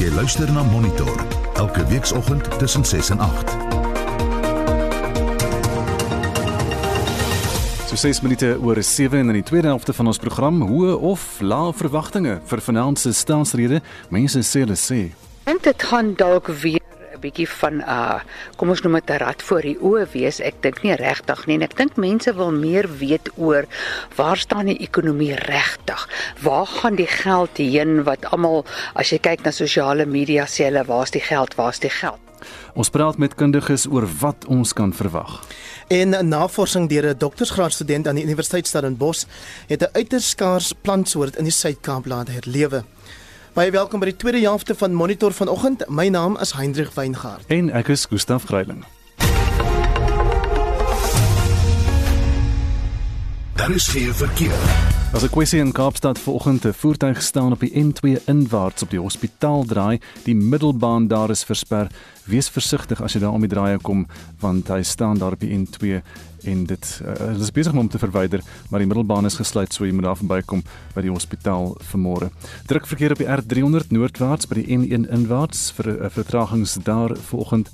Jy luister na Monitor elke weekoggend tussen 6 en 8. So 6 minute oor 7 en in die tweede helfte van ons program hoë of lae verwagtinge vir finansiële staatsrede. Mense sê hulle sê. En dit gaan dalk weer 'n bietjie van 'n uh, kom ons noem dit 'n rad voor die oë wees. Ek dink nie regtig nie en ek dink mense wil meer weet oor waar staan die ekonomie regtig? Waar gaan die geld heen wat almal as jy kyk na sosiale media sê hulle waar's die geld? Waar's die geld? Ons praat met kundiges oor wat ons kan verwag. En navorsing deur 'n doktorsgraadstudent aan die Universiteit Stellenbosch het 'n uiters skaars plantsoort in die Suid-Kaap laat herlewe. Baie welkom by die tweede helfte van Monitor vanoggend. My naam is Hendrik Weingart. En ek is Gustaf Greiling. Daar is geen verkeer. As 'n kwessie in Kaapstad vanoggend 'n voertuig staan op die N2 inwaarts op die hospitaal draai, die middelbaan daar is versper. Wees versigtig as jy daar om die draaie kom want hy staan daar op die N2 en dit uh, is besig om te verwyder, maar die middelbaan is gesluit so jy moet daar verbykom by die hospitaal vanmôre. Druk verkeer op die R300 noordwaarts by die N1 inwaarts vir 'n uh, vertragings daar vanoggend.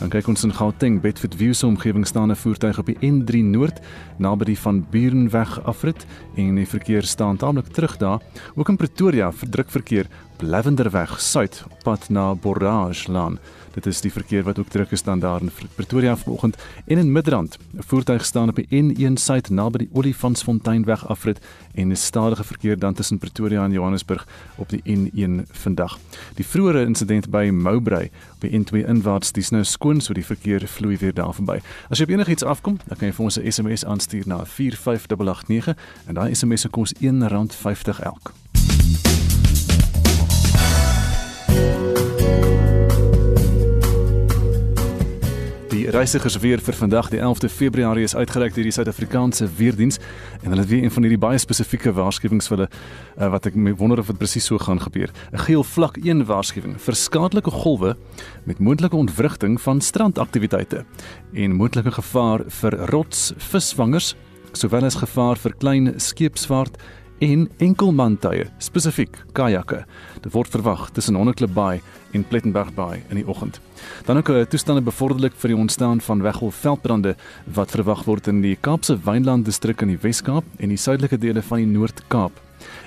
Dan kyk ons in Gauteng, Bedford View se omgewing staan 'n voertuig op die N3 noord naby die van Burenweg afrit en die verkeer staan taamlik terug daar. Ook in Pretoria verdruk verkeer op Lavenderweg suid op pad na Borage Laan. Dit is die verkeer wat ook druk is dan daar in Pretoria vanoggend en in Midrand. 'n Voertuig staan op die N1 suid naby die Olifantsfonteinweg afrit en 'n stadige verkeer dan tussen Pretoria en Johannesburg op die N1 vandag. Die vroeëre insident by Mowbray op die N2 inwaarts, dis nou skoon so die verkeer vloei weer daar verby. As jy op enigiets afkom, dan kan jy vir ons 'n SMS aanstuur na 45889 en daai SMS se kos R1.50 elk. Die reisigersweer vir vandag die 11de Februarie is uitgereik deur die Suid-Afrikaanse Weerdiens en hulle het weer een van hierdie baie spesifieke waarskuwings vir hulle uh, wat ek wonder of dit presies so gaan gebeur. 'n Geel vlak 1 waarskuwing vir skadelike golwe met moontlike ontwrigting van strandaktiwiteite en moontlike gevaar vir rots, visvangers sowel as gevaar vir klein skeepsvaart en enkelmantye, spesifiek kajakke. Dit word verwag tussen Honneklip Bay en Plettenberg Bay in die oggend. Dan ook 'n toestande bevorderlik vir die ontstaan van weggolfveldbrande wat verwag word in die Kaapse Wynland distrik in die Wes-Kaap en die suidelike dele van die Noord-Kaap.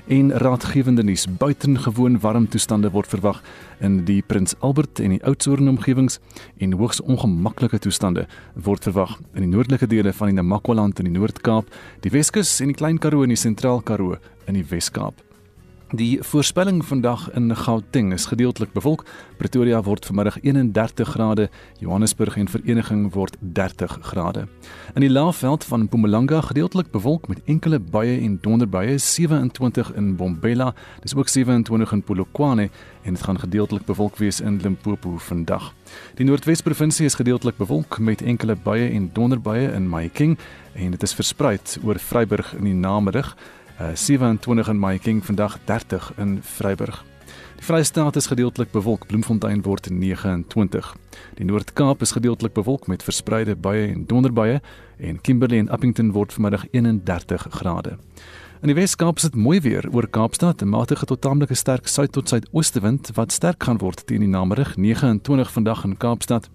En raadgewende nuus, buitengewoon warm toestande word verwag in die Prins Albert en die Oudtshoorn omgewings en hoogs ongemaklike toestande word verwag in die noordelike dele van die Namakwa-land in die Noord-Kaap, die Weskus en die Klein Karoo en die Sentraal Karoo in die Wes-Kaap. Die voorspelling vandag in Gauteng is gedeeltelik bewolk. Pretoria word vanmiddag 31 grade, Johannesburg en Vereniging word 30 grade. In die Laagveld van Mpumalanga gedeeltelik bewolk met enkele buie en donderbuie, 27 in Bombela, dis ook 27 in Polokwane en dit gaan gedeeltelik bewolk wees in Limpopo vandag. Die Noordwes-provinsie is gedeeltelik bewolk met enkele buie en donderbuie in Mahikeng en dit is versprei oor Vryburg in die namiddag. Uh, 27 in Mahikeng vandag 30 in Vryburg. Die Vrystaat is gedeeltelik bewolk, Bloemfontein word 29. Die Noord-Kaap is gedeeltelik bewolk met verspreide buie en donderbuie en Kimberley en Appington word vanmiddag 31 grade. In die Wes-Kaap is dit mooi weer oor Kaapstad, 'n matige tot tamelike sterk suid tot suidoostewind wat sterk gaan word teen die namiddag 29 vandag in Kaapstad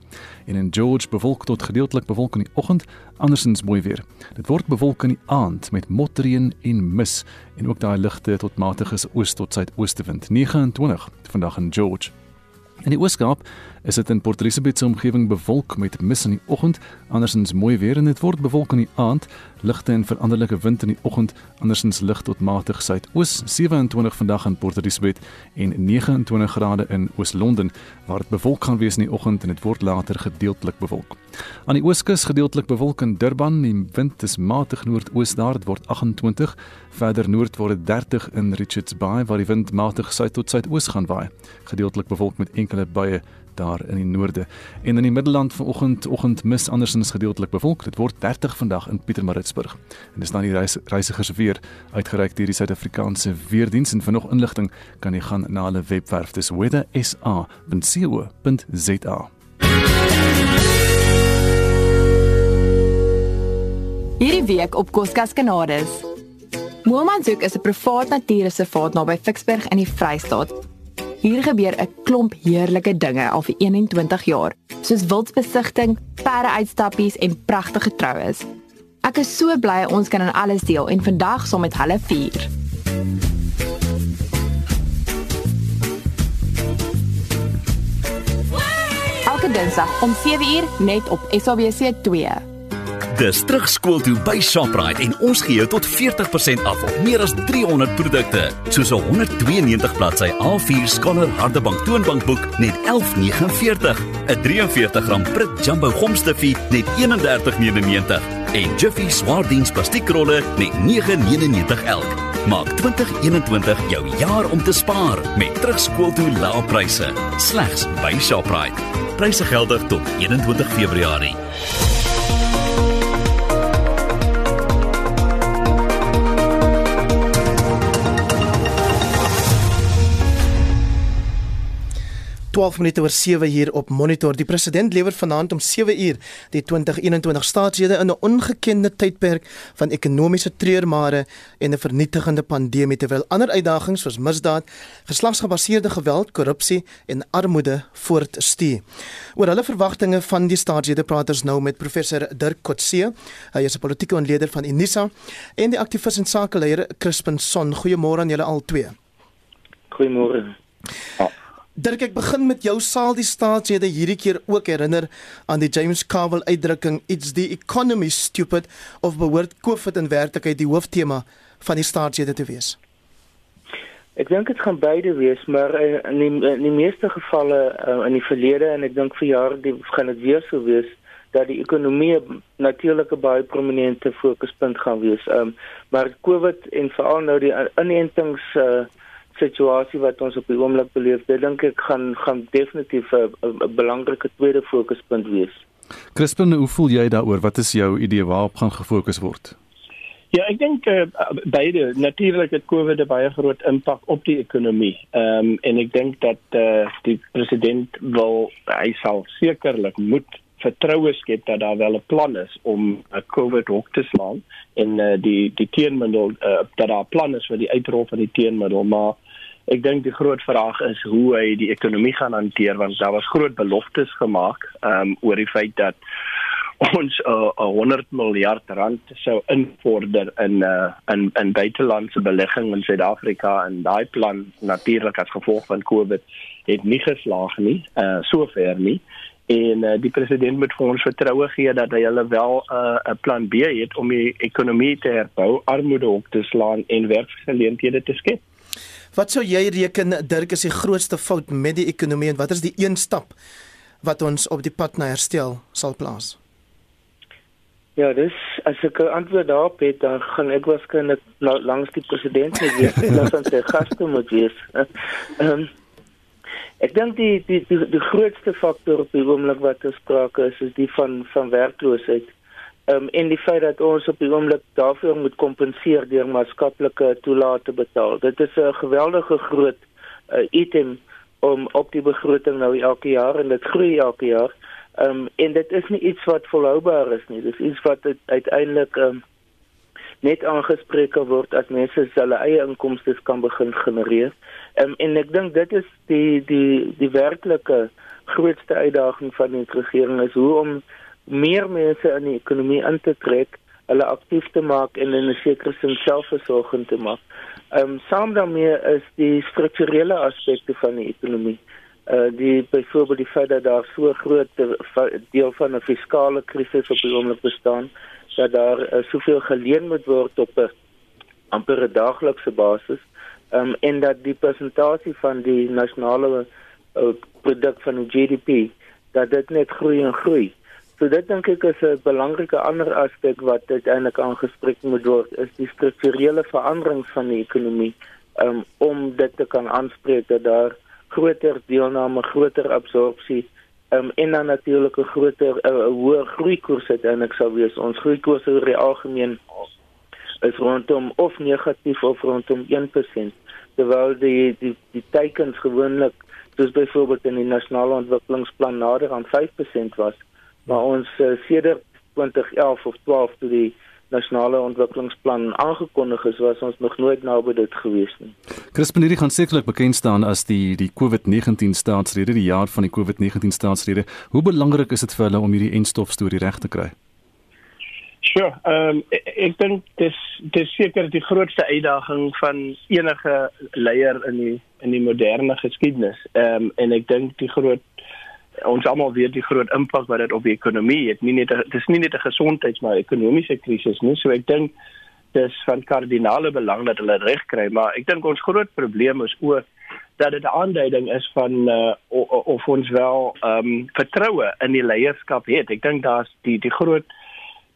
en in George bewolk tot gedeeltelik bewolk in die oggend, andersins mooi weer. Dit word bewolk in die aand met motreën en mis en ook daai ligte tot matige oos tot suidoostewind 29 vandag in George. In die Ooskaap is dit in Port Elizabeth se omgewing bewolk met mis in die oggend, andersins mooi weer en dit word bewolk in die aand, ligte en veranderlike wind in die oggend, andersins lig tot matig suidoos, 27 vandag in Port Elizabeth en 29 grade in Oos-London waar dit bewolk gaan wees in die oggend en dit word later gedeeltelik bewolk. Aan die ooskus gedeeltelik bewolk in Durban, die wind is matig noordoos daar, dit word 28, verder noord word dit 30 in Richards Bay waar die wind matig suid tot suidoos gaan waai, gedeeltelik bewolk met enkele buie daar in die noorde. En in die Middelland vanoggend oggend mis andersins gedeeltelik bewolk. Dit word 30 vandag in Pietermaritzburg. En dis dan die reis, reisigers weer uitgereik deur die Suid-Afrikaanse Weerdiens en vir nog inligting kan jy gaan na hulle webwerf dis weathersa.co.za. Hierdie week op Koskas Kanades. Moelmanzoek is 'n privaat natuurreservaat naby Ficksburg in die Vrystaat Hier gebeur 'n klomp heerlike dinge al vir 21 jaar, soos wildsbesigting, perde-uitstappies en pragtige troues. Ek is so bly ons kan aan alles deel en vandag saam met hulle vier. Elke Dinsdag om 7uur net op SABC 2. Dis terugskool toe by Shoprite en ons gee jou tot 40% af op meer as 300 produkte, soos 'n 192 bladsy A4 Scholar Hardebank toonbankboek net 11.49, 'n 43 g Prit Jumbo gomstiffie net 31.99 en Jiffy Swaardiens plastiekrolle net 9.99 elk. Maak 2021 jou jaar om te spaar met terugskool toe lae pryse, slegs by Shoprite. Pryse geldig tot 21 Februarie. 12 minute oor 7 hier op Monitor. Die president lewer vanaand om 7 uur die 2021 staatsrede in 'n ongekende tydperk van ekonomiese treurmare en 'n vernietigende pandemie terwyl ander uitdagings soos misdaad, geslagsgebaseerde geweld, korrupsie en armoede voortstuur. Oor hulle verwagtinge van die staatsrede praat ons nou met professor Dirk Kotse. Hy is 'n politieke ontleder van Unisa en die aktivis en sakeleier Crispin Son. Goeiemôre aan julle al twee. Goeiemôre. Ja. Dirk, ek begin met jou saal die staatslede hierdie keer ook herinner aan die James Carville uitdrukking it's the economy stupid of behoort COVID in werklikheid die hooftema van die staatslede te wees. Ek dink dit gaan beide wees, maar in die, in die meeste gevalle uh, in die verlede en ek dink vir jare die gaan dit weer so wees dat die ekonomie natuurlik 'n baie prominente fokuspunt gaan wees. Um, maar COVID en veral nou die inentings uh, situasie wat ons op die oomblik beleef, dit dink ek gaan gaan definitief 'n belangrike tweede fokuspunt wees. Crispin, hoe voel jy daaroor? Wat is jou idee waarop gaan gefokus word? Ja, ek dink uh, beide natuurlik het COVID 'n baie groot impak op die ekonomie. Ehm um, en ek dink dat eh uh, die president wil hy sal sekerlik moet vertroue skep dat daar wel 'n plan is om 'n uh, COVID hok te slaan en uh, die die teenmiddel uh, dat daar 'n plan is vir die uitrol van die teenmiddel, maar Ek dink die groot vraag is hoe hy die ekonomie gaan hanteer want daar was groot beloftes gemaak um, oor die feit dat ons uh, 100 miljard rand sou invorder in uh, in in buitelandse belegging in Suid-Afrika en daai plan natuurlik as gevolg van Covid het nie geslaag nie, uh, sover nie. En uh, die president moet vir ons vertroue gee dat hy hulle wel 'n uh, plan B het om die ekonomie te herbou, armoede op te slaan en werksgeleenthede te skep. Wat sou jy reken Dirk is die grootste fout met die ekonomie en wat is die een stap wat ons op die pad na herstel sal plaas? Ja, dis as ek 'n antwoord daarop het, dan gaan ek waarskynlik langs die president net wees en dan sy gaste moet wees. Ehm um, ek dink die die die die grootste faktor op die oomblik wat ons sprake is, is die van van werkloosheid. Ehm um, en die feit dat ons op die oomblik daarvoor moet kompenseer deur maatskaplike toelate te betaal. Dit is 'n geweldige groot uh, item om op die begroting nou elke jaar en dit groei elke jaar. Ehm um, en dit is nie iets wat volhoubaar is nie. Dit is iets wat uiteindelik ehm um, net aangespreek word as mense hulle eie inkomste kan begin genereer. Ehm um, en ek dink dit is die die die werklike grootste uitdaging van die regering is hoe om meer mense in die ekonomie in te trek, hulle aktief te maak en in 'n sekere sin selfversorgend te maak. Ehm um, saam daarmee is die strukturele aspekte van die ekonomie. Uh die byvoorbeeld die feit dat daar so groot deel van 'n fiskale krisis op die oomblik bestaan, dat daar uh, soveel geleen moet word op 'n amper 'n daaglikse basis. Ehm um, en dat die persentasie van die nasionale uh, produk van die GDP dat dit net groei en groei. So dit dink ek is 'n belangrike ander aspek wat uiteindelik aangespreek moet word is die strukturele veranderings van die ekonomie um, om dit te kan aanspreek dat daar groter deelname, groter absorpsie um, en dan natuurlik 'n groter 'n uh, hoër groeikoers uiteindelik sou wees. Ons groeikoers oor die algemeen is rondom of negatief of rondom 1% terwyl die die die teikens gewoonlik soos byvoorbeeld in die nasionale ontwikkelingsplan nader aan 5% was maar ons uh, sedert 2011 of 12 toe die nasionale ontwikkelingsplan aangekondig is, was ons nog nooit naby dit gewees nie. Crispin hierdie gaan sekerlik bekend staan as die die COVID-19 staatsrede, die jaar van die COVID-19 staatsrede. Hoe belangrik is dit vir hulle om hierdie enstof storie reg te kry? Sure. Ehm um, ek, ek dink dis dis seker die grootste uitdaging van enige leier in die in die moderne geskiedenis. Ehm um, en ek dink die groot ons almal weet die groot impak wat dit op die ekonomie het. Nie net dis nie net 'n gesondheids maar ekonomiese krisis nie. So ek dink dis van kardinale belang dat hulle reg kry, maar ek dink ons groot probleem is ook dat dit 'n aanduiding is van uh, of ons wel ehm um, vertroue in die leierskap het. Ek dink daar's die die groot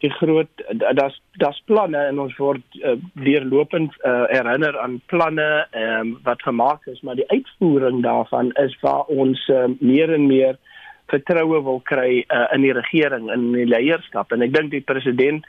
die groot daar's daar's planne en ons word uh, deurlopend uh, herinner aan planne um, wat gemaak is, maar die uitvoering daarvan is waar ons uh, meer en meer vertroue wil kry uh, in die regering en in die leierskap. En ek dink die president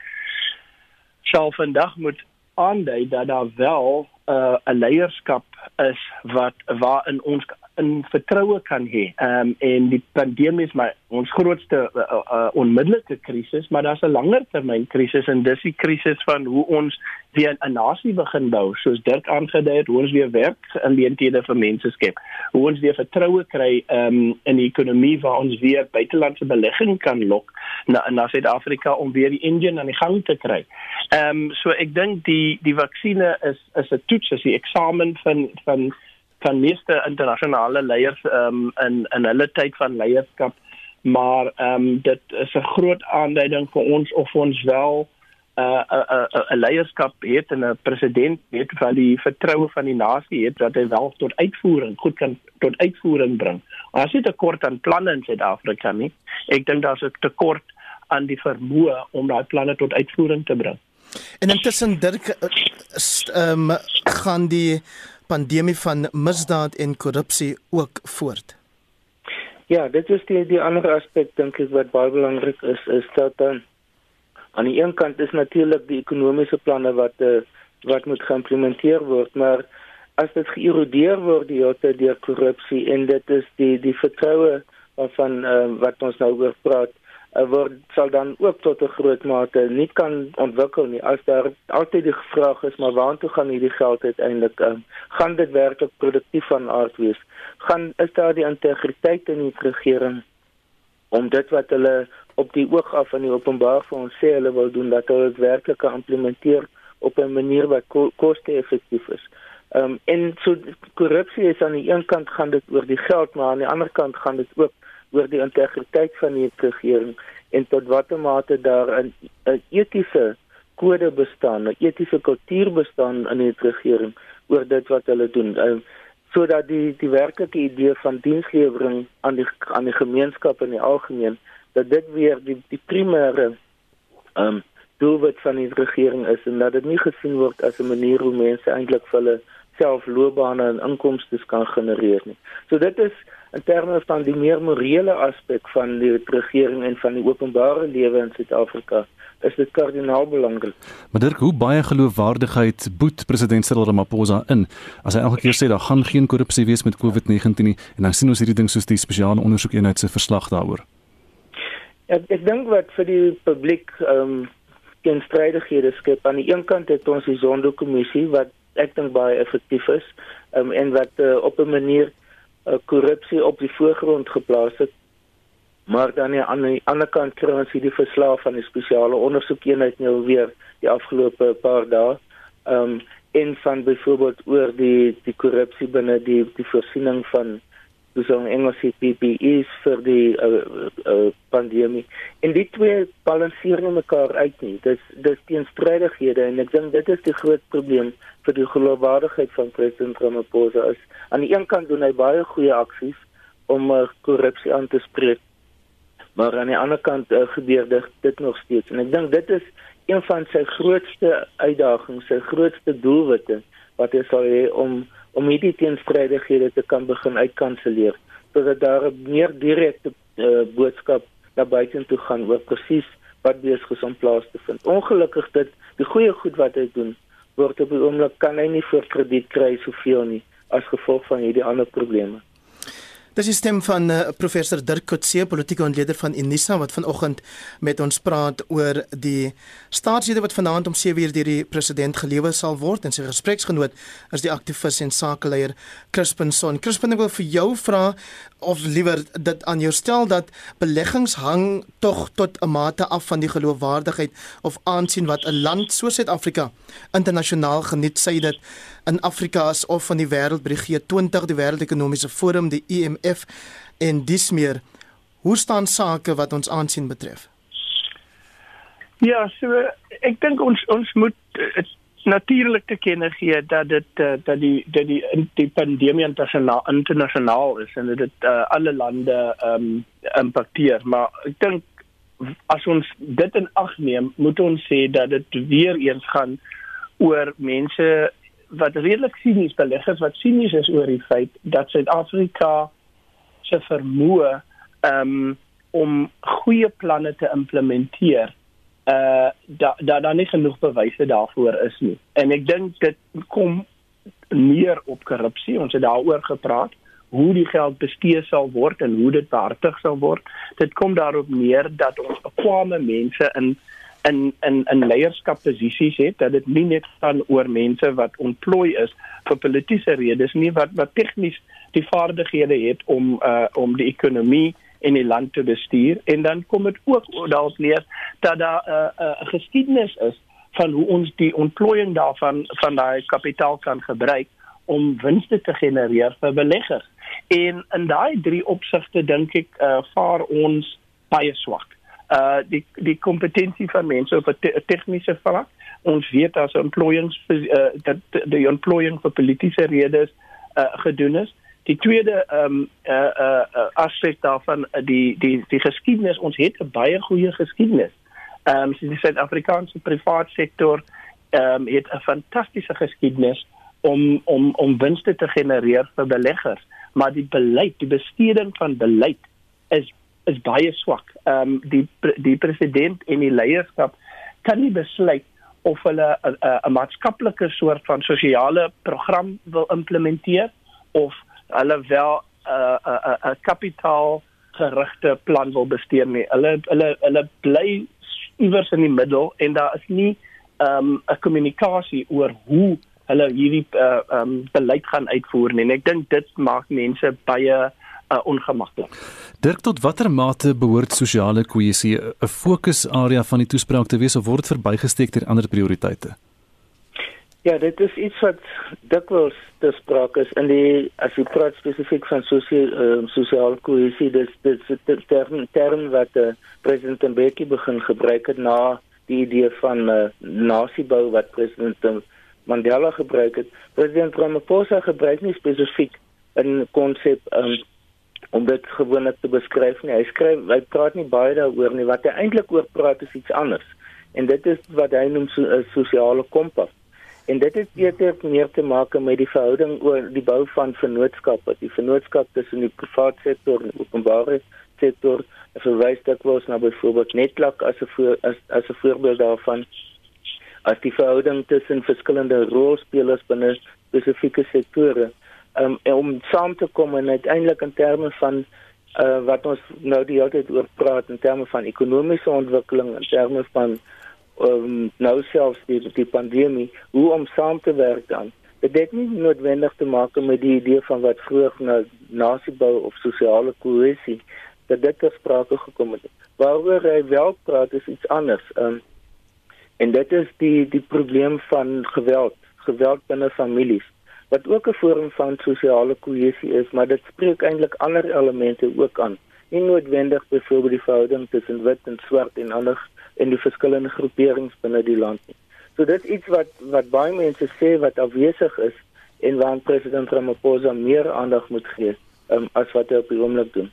sal vandag moet aandui dat daar wel 'n uh, leierskap is wat waarin ons in vertroue kan hê. Ehm um, en die pandemie is my ons grootste uh, uh, onmiddellike krisis, maar daar's 'n langer termyn krisis en dis die krisis van hoe ons weer 'n nasie begin bou, soos Dirk aangedui het, hoe ons weer werk in leenthede vir mense skep. Hoe ons weer vertroue kry ehm um, in die ekonomie waar ons weer buitelandse belegging kan lok na na Suid-Afrika om weer die engine aan die gang te kry. Ehm um, so ek dink die die vaksinne is is 'n toets, is die eksamen van van van meeste internasionale leiers um, in in hulle tyd van leierskap maar um, dit is 'n groot aanduiding vir ons of ons wel 'n uh, 'n uh, 'n uh, 'n leierskap het en 'n president het wat die vertroue van die nasie het dat hy wel tot uitvoering goed kan tot uitvoering bring. Ons het 'n tekort aan planne in Suid-Afrika nie. Ek dink daar's 'n tekort aan die vermoë om daai planne tot uitvoering te bring. En intussen Dirk eh, ehm um, gaan die pandemie van misdaad en korrupsie ook voort. Ja, dit is die die ander aspek dink ek wat baie belangrik is is dat dan aan die een kant is natuurlik die ekonomiese planne wat uh, wat moet geïmplementeer word, maar as dit geïrodeer word deur deur korrupsie en dit is die die vertroue van uh, wat ons nou oor praat word sal dan ook tot 'n groot mate nie kan ontwikkel nie. As daar altyd die vraag is maar waartoe gaan hierdie geld uiteindelik uh, gaan dit werklik produktief van aard wees? Gaan is daar die integriteit in die regering om dit wat hulle op die oog af van die openbaar vir ons sê hulle wil doen dat hulle dit werklik kan implementeer op 'n manier wat ko koste-effektief is. Ehm um, en so korrupsie is aan die een kant gaan dit oor die geld maar aan die ander kant gaan dit ook oor die integriteit van die regering en tot watter mate daar 'n etiese kode bestaan, 'n etiese kultuur bestaan in die regering oor dit wat hulle doen. Uh, sodat die die werklike idee van dienslewering aan die aan die gemeenskap in die algemeen dat dit weer die die primêre ehm um, doelwit van die regering is en dat dit nie gesien word as 'n manier hoe mense eintlik vir hulle self loopbane en inkomste kan genereer nie. So dit is in terme van die meer morele aspek van die regering en van die openbare lewe in Suid-Afrika is dit kardinaal belangrik. Maar Dirk, hoe baie geloofwaardigheid boet president Cyril Ramaphosa in as hy elke keer sê daar gaan geen korrupsie wees met COVID-19 nie en dan sien ons hierdie ding soos die spesiale ondersoekeenheid se verslag daaroor. Ek ek dink wat vir die publiek ehm um, teenstrydighede skep aan die een kant het ons die Zondo-kommissie wat ek dink baie effektief is um, en wat uh, op 'n manier uh, korrupsie op die voorgrond geplaas het. Maar dan aan die ander kant kry ons hierdie verslag van die spesiale ondersoekeenheid nou weer die afgelope paar dae. Ehm um, en van byvoorbeeld oor die die korrupsie binne die die voorsiening van dis on Engels PPEs vir die uh, uh, pandemie. En die twee balanseer nie mekaar uit nie. Dis dis teenstrydighede en ek dink dit is die groot probleem vir die geloofwaardigheid van president Ramaphosa. Is, aan die een kant doen hy baie goeie aksies om uh, korrupsie aan te spreek. Maar aan die ander kant uh, gebeur dit dit nog steeds. En ek dink dit is een van sy grootste uitdagings, sy grootste doelwitte wat hy sal hê om om hierdie teenstrydighede te kan begin uitkanselleer sodat daar 'n meer direkte uh, boodskap na buite toe gaan oor presies wat besig is om plaas te vind. Ongelukkig dit die goeie goed wat hy doen word op die oomblik kan hy nie vir krediet kry soveel nie as gevolg van hierdie ander probleme. Dis die stem van uh, professor Dirk Coetzee, politieke ontleder van Unisa wat vanoggend met ons praat oor die staatsrede wat vanaand om 7uur deur die president gelewer sal word en sy gespreksgenoot is die aktivis en sakeleier Crispin Son. Crispin wil vir jou vra of liewer dit aan jou stel dat beleggings hang tog tot 'n mate af van die geloofwaardigheid of aansien wat 'n land soos Suid-Afrika internasionaal geniet sê dit in Afrika as of van die wêreld by die G20 die wêreldekonomiese forum die IMF en dis meer. Hoe staan sake wat ons aansien betref? Ja so ek dink ons ons moet uh, natuurlik te kenne gee dat dit uh, dat die dat die die pandemie internasionaal internasionaal is en dit uh, alle lande ehm um, impakteer maar ek dink as ons dit in ag neem moet ons sê dat dit weer eens gaan oor mense wat redelik sinies beleggers wat sinies is oor die feit dat Suid-Afrika se vermoë um, om goeie planne te implementeer uh dat da, daar nie genoeg bewyse daarvoor is nie. En ek dink dit kom meer op korrupsie. Ons het daaroor gepraat hoe die geld bestee sal word en hoe dit behartig sal word. Dit kom daarop neer dat ons bekwame mense in in in in leierskapposisies het dat dit nie net gaan oor mense wat ontplooi is vir politieke redes nie wat wat tegnies die vaardighede het om uh om die ekonomie in die land te bestuur en dan kom dit ook daarop neer dat daar 'n uh, 'n uh, geskiedenis is van hoe ons die ontplooiing daarvan van daai kapitaal kan gebruik om winste te genereer vir beleggers. En in daai drie opsigte dink ek uh vaar ons baie swak uh die die kompetensie van mense op 'n te, tegniese vlak. Ons weet as employings uh, dat die employing vir politieke redes uh gedoen is. Die tweede ehm um, uh uh aspek daarvan die die die geskiedenis ons het 'n baie goeie geskiedenis. Ehm um, die Suid-Afrikaanse privaat sektor ehm um, het 'n fantastiese geskiedenis om om om winste te genereer vir beleggers, maar die beleid, die besteding van beleid is is baie swak. Ehm um, die die president en die leierskap kan nie besluit of hulle 'n maatskaplike soort van sosiale program wil implementeer of hulle wel 'n 'n 'n kapitaalgerigte plan wil bestuur nie. Hulle hulle hulle bly iewers in die middel en daar is nie ehm um, 'n kommunikasie oor hoe hulle hierdie uh, um, beleid gaan uitvoer nie. En ek dink dit maak mense baie uh, ongemaklik. Dirk tot watter mate behoort sosiale kohesie 'n fokusarea van die toespraak te wees of word verbygesteek ter ander prioriteite? Ja, dit is iets wat dikwels te sprake is in die as jy praat spesifiek van sosiale uh, sosiale kohesie, dis dis die term term wat uh, president Mbeki begin gebruik het na die idee van uh, nasiebou wat president Mandela gebruik het. President Ramaphosa gebruik nie spesifiek 'n konsep um, om dit gewoonlik te beskryf nie. Hy skryf hy praat nie baie daaroor nie. Wat hy eintlik oor praat is iets anders. En dit is wat hy noem 'n so, sosiale kompas. En dit het eerder meer te maak met die verhouding oor die bou van vennootskappe, die vennootskap tussen die private sektor en die openbare sektor. Hy verwys dit was na byvoorbeeld Netlak as 'n as as 'n voorbeeld daarvan as die verhouding tussen verskillende rolspelers binne spesifieke sektore um, om saam te kom en uiteindelik in terme van uh, wat ons nou die hele tyd oor praat in terme van ekonomiese ontwikkeling in terme van um, nou selfs die, die pandemie hoe om saam te werk dan. Dit het nie noodwendig te maak met die idee van wat vroeër nou nasiebou of sosiale kohesie dat dit ter sprake gekom het. Waaroor hy wel praat is iets anders um, en dit is die die probleem van geweld geweld binne families wat ook 'n vorm van sosiale kohesie is, maar dit spreek eintlik ander elemente ook aan. Nie noodwendig byvoorbeeld die verhouding tussen wit en swart en ander en die verskillende groeperings binne die land nie. So dit is iets wat wat baie mense sê wat afwesig is en waaraan president Ramaphosa meer aandag moet gee um, as wat hy op die oomblik doen.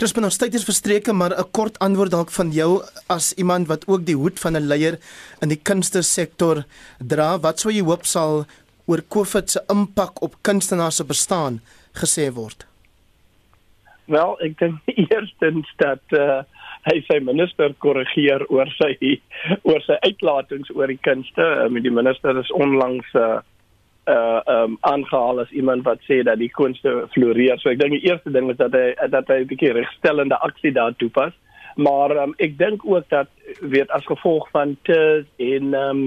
Crispin, ons tyd is verstreke, maar 'n kort antwoord dalk van jou as iemand wat ook die hoed van 'n leier in die kunstesektor dra. Wat sou jy hoop sal oor COVID se impak op kunstenaars se bestaan gesê word? Wel, ek dink eerstens dat uh, hy sy minister korrigeer oor sy oor sy uitlatings oor die kunste. Uh, die minister is onlangs uh, uh um aangehaal as iemand wat sê dat die kunste floreer. So ek dink die eerste ding is dat hy dat hy 'n bietjie regstellende aksie daar toepas. Maar um, ek dink ook dat weet as gevolg van te en um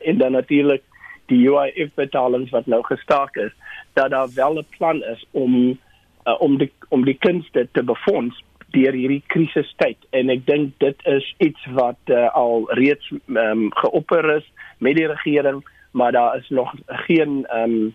en dan natuurlik die UIF betalings wat nou gestaak is, dat daar wel 'n plan is om uh, om die om die kunste te befonds deur hierdie krisistyd en ek dink dit is iets wat uh, al reeds um, geopper is met die regering, maar daar is nog geen um,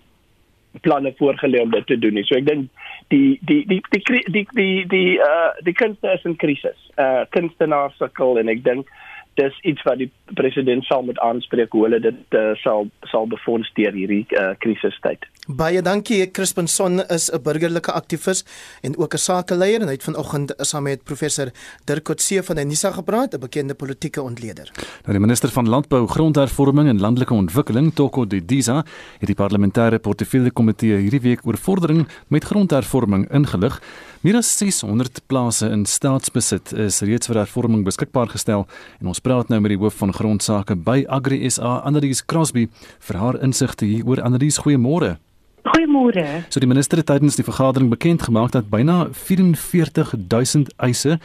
planne voorgelê om dit te doen nie. So ek dink die die die die die die die uh die kunste is in krisis. Uh kunstenaars sukkel en ek dink dis iets wat die president sal moet aanspreek hoe hulle dit uh, sal sal befonds deur hierdie uh, krisistyd. Baie dankie. Crispin Son is 'n burgerlike aktivis en ook 'n sakeleier en hy het vanoggend saam met professor Dirk Coetzee van Unisa gepraat, 'n bekende politieke ontleder. Nou die minister van Landbou, Grondhervorming en Landelike Ontwikkeling, Toko Didiza, het die parlementêre portefeulje komitee hierdie week oor vordering met grondhervorming ingelig. Meer as 600 plase in staatsbesit is reeds vir hervorming beskikbaar gestel en ons praat nou met die hoof van grondsake by Agri SA, Annelies Crosby, vir haar insigte hieroor. Annelies, goeiemôre. Goeiemôre. So die minister het tydens die vergadering bekend gemaak dat byna 44000 eise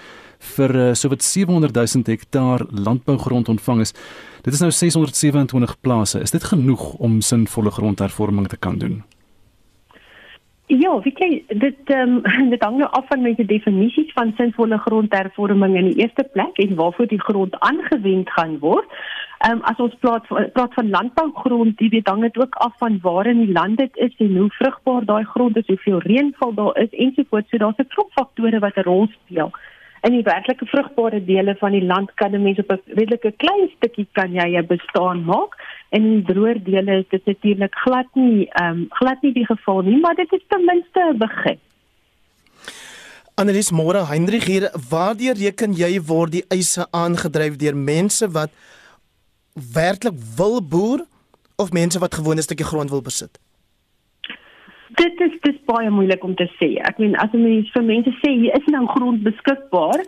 vir uh, sowat 700000 hektaar landbougrond ontvang is. Dit is nou 627 plase. Is dit genoeg om sinvolle grondhervorming te kan doen? Ja, weet jy, dit ehm um, dit hang nou af van met die definisies van sinvolle grondhervorming in die eerste plek en waarvoor die grond aangewend gaan word. Ehm um, as ons praat praat van landbougrond, jy weet hang dit ook af van waar in die land dit is en hoe vrugbaar daai grond is, hoeveel reënval daar is ensovoorts. So daar's 'n klop faktore wat 'n rol speel in die werklike vrugbare dele van die land kan 'n mens op 'n redelike klein stukkie kan jy 'n bestaan maak in droër dele is dit natuurlik glad nie ehm um, glad nie die geval nie maar dit is ten minste 'n begin. Annelies Moore Hendrik hier waardeur reken jy word die eise aangedryf deur mense wat werklik wil boer of mense wat gewoon 'n stukkie grond wil besit? dit is dis baie moeilik om te sê. Ek meen as 'n mens vir mense sê hier is nou grond beskikbaar,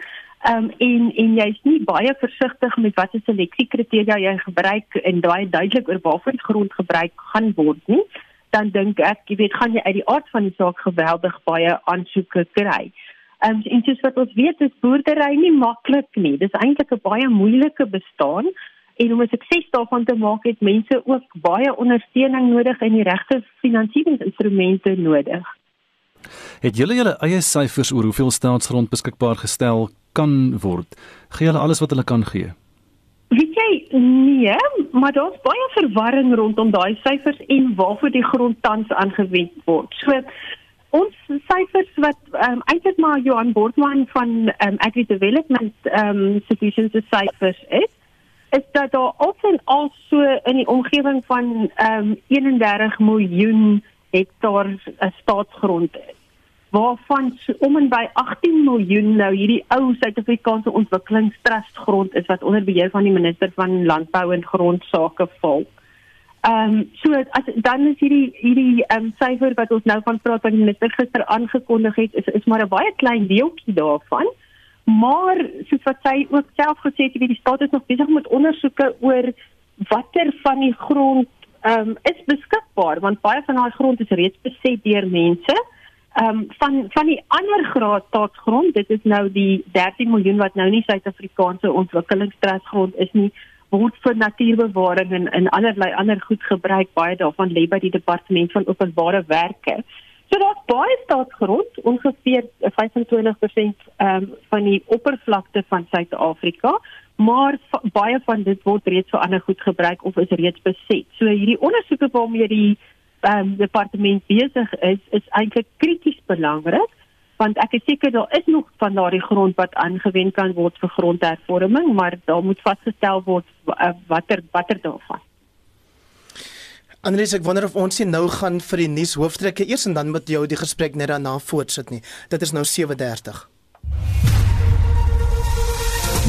ehm um, en en jy's nie baie versigtig met watter seleksiekriteria jy gebruik en daai duidelik oor waarvoor grond gebruik gaan word nie, dan dink ek jy weet gaan jy uit die aard van die saak geweldig baie aansoeke kry. Ehm um, en soos wat ons weet is boerdery nie maklik nie. Dis eintlik 'n baie moeilike bestaan en om 'n sukses daarvan te maak het mense ook baie ondersteuning nodig en die regte finansieringsinstrumente nodig. Het julle julle eie syfers oor hoeveel staatsgrond beskikbaar gestel kan word? Gee julle alles wat hulle kan gee? Weet jy nee, maar daar's baie verwarring rondom daai syfers en waarvoor die grond tans aangewend word. So ons syfers wat ehm um, eintlik maar Johan Bordman van ehm um, Agri Development ehm um, Solutions se syfers is is dat daar alsin al so in die omgewing van ehm um, 31 miljoen hektaar uh, staatsgrond waarvan om en by 18 miljoen nou hierdie ou Suid-Afrikaanse ontwikkelingstrustgrond is wat onder beheer van die minister van landbou en grondsake val. Ehm um, so as dan is hierdie hierdie ehm um, syfer wat ons nou van praat wat die minister gister aangekondig het is is maar 'n baie klein deeltjie daarvan. Maar soos wat sy ook self gesê het, die staat is nog besig met ondersoeke oor watter van die grond ehm um, is beskikbaar want baie van daai grond is reeds beset deur mense. Ehm um, van van die ander graad staatsgrond, dit is nou die 13 miljoen wat nou nie Suid-Afrikaanse ontwikkelingstrustgrond is nie, word vir natuurbewaring en en allerlei ander goed gebruik. Baie daarvan lê by die departement van openbare werke. So daar's baie staatsgrond, ongeveer 25% um, van die oppervlakte van Suid-Afrika, maar baie van dit word reeds vir ander goed gebruik of is reeds beset. So hierdie ondersoeke waarmee die um, departement besig is, is eintlik krities belangrik want ek is seker daar is nog van daardie grond wat aangewend kan word vir grondhervorming, maar daar moet vasgestel word uh, watter watter daarvan. Andries, ek wonder of ons nie nou gaan vir die nuus hooftrekke eers en dan met jou die gesprek net daarna voortsit nie. Dit is nou 7:30.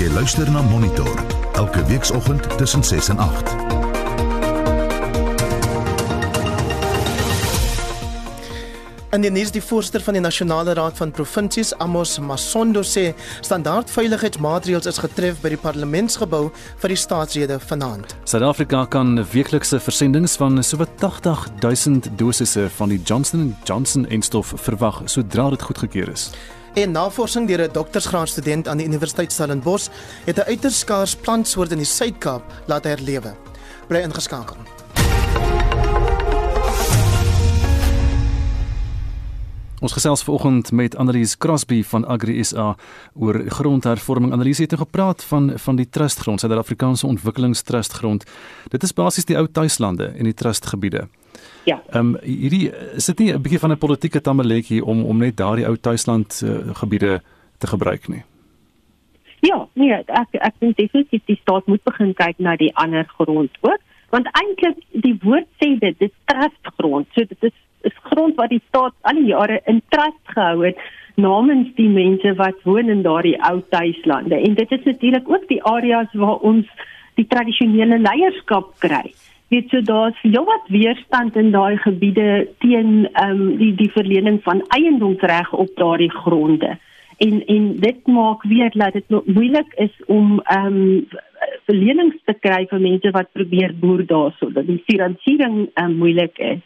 Jy luister na Monitor elke weekoggend tussen 6 en 8. In die nuus die voorsteur van die Nasionale Raad van Provinsies, Amos Masondo sê standaardveiligheidsmaatreëls is getref by die parlementsgebou vir die staatsrede vanaand. Suid-Afrika kan weeklikse versendings van sowat 80 000 dosisse van die Johnson Johnson enstof verwag sodra dit goedgekeur is. En navorsing deur 'n doktorsgraadstudent aan die Universiteit Stellenbosch het 'n uiters skaars plantsoort in die Suid-Kaap laat herlewe. Bly ingeskakel. Ons gesels vanoggend met Annelies Crosby van Agri SA oor grondhervorming. Annelies het nou gepraat van van die trustgrond, Suid-Afrikaanse Ontwikkelingstrustgrond. Dit is basies die ou tuislande en die trustgebiede. Ja. Ehm um, hierdie is dit nie 'n bietjie van 'n politieke tamaletjie om om net daardie ou tuisland uh, gebiede te gebruik nie. Ja, nee, ek ek dink definitief die staat moet begin kyk na die ander grond ook, want eintlik die woord sê dit, dit is trustgrond. So dit is is grond wat die staat al die jare in trust gehou het namens die mense wat woon in daardie ou tuislande en dit is natuurlik ook die areas waar ons die tradisionele leierskap kry. Dit so daar's heelwat weerstand in daai gebiede teen ehm um, die die verlening van eiendomsreg op daardie gronde. En en dit maak weer dat dit moeilik is om ehm um, verlenings te kry vir mense wat probeer boer daarso. Dat die finansiering um, moeilik is.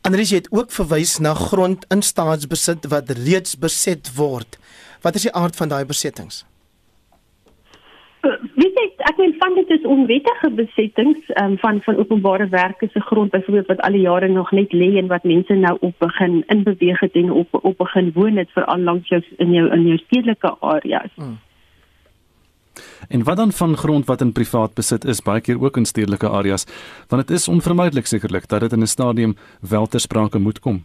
Andries het ook verwys na grond in staatsbesit wat reeds beset word. Wat is die aard van daai besettings? Wie sê ek wil van dit is onwettige besettings um, van van openbare werke se grond byvoorbeeld wat al die jare nog net lê en wat mense nou op begin in beweeg het en op op begin woon het veral langs jou in jou in jou stedelike areas. Hmm. En wat dan van grond wat in privaat besit is, baie keer ook in stedelike areas, want dit is onvermydelik sekerlik dat dit in 'n stadium wel ter sprake moet kom.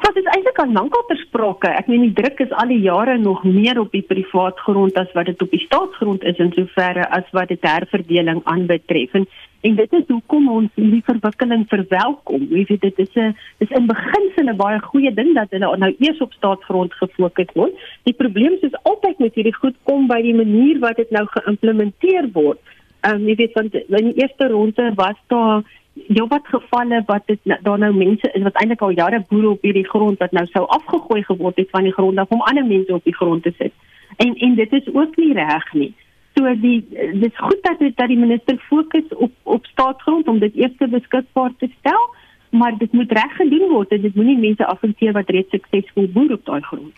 Wat is eintlik al lankal ter sprake? Ek meen die druk is al die jare nog meer op die privaat grond as wat dit op die staatsgrond is in soverre as wat dit herverdeling aanbetref. En En dit is hoekom ons hierdie verwikkeling verwelkom. Jy weet dit is 'n is in beginsel 'n baie goeie ding dat hulle nou eers op staatsgrond gefokus word. Die probleem is altyd met hierdie goed kom by die manier wat dit nou geïmplementeer word. Ehm um, jy weet want in die eerste ronde was daar jou wat gevalle wat dit daar nou mense is wat eintlik al jare boere op hierdie grond wat nou sou afgegooi geword het van die grond af om ander mense op die grond te sit. En en dit is ook nie reg nie. So die dis goed dat dit dat die minister fokus op op staatsgrond om dit eers beskikbaar te stel, maar dit moet reg gedoen word en dit moenie mense afhanteer wat reeds suksesvol boer op daai grond.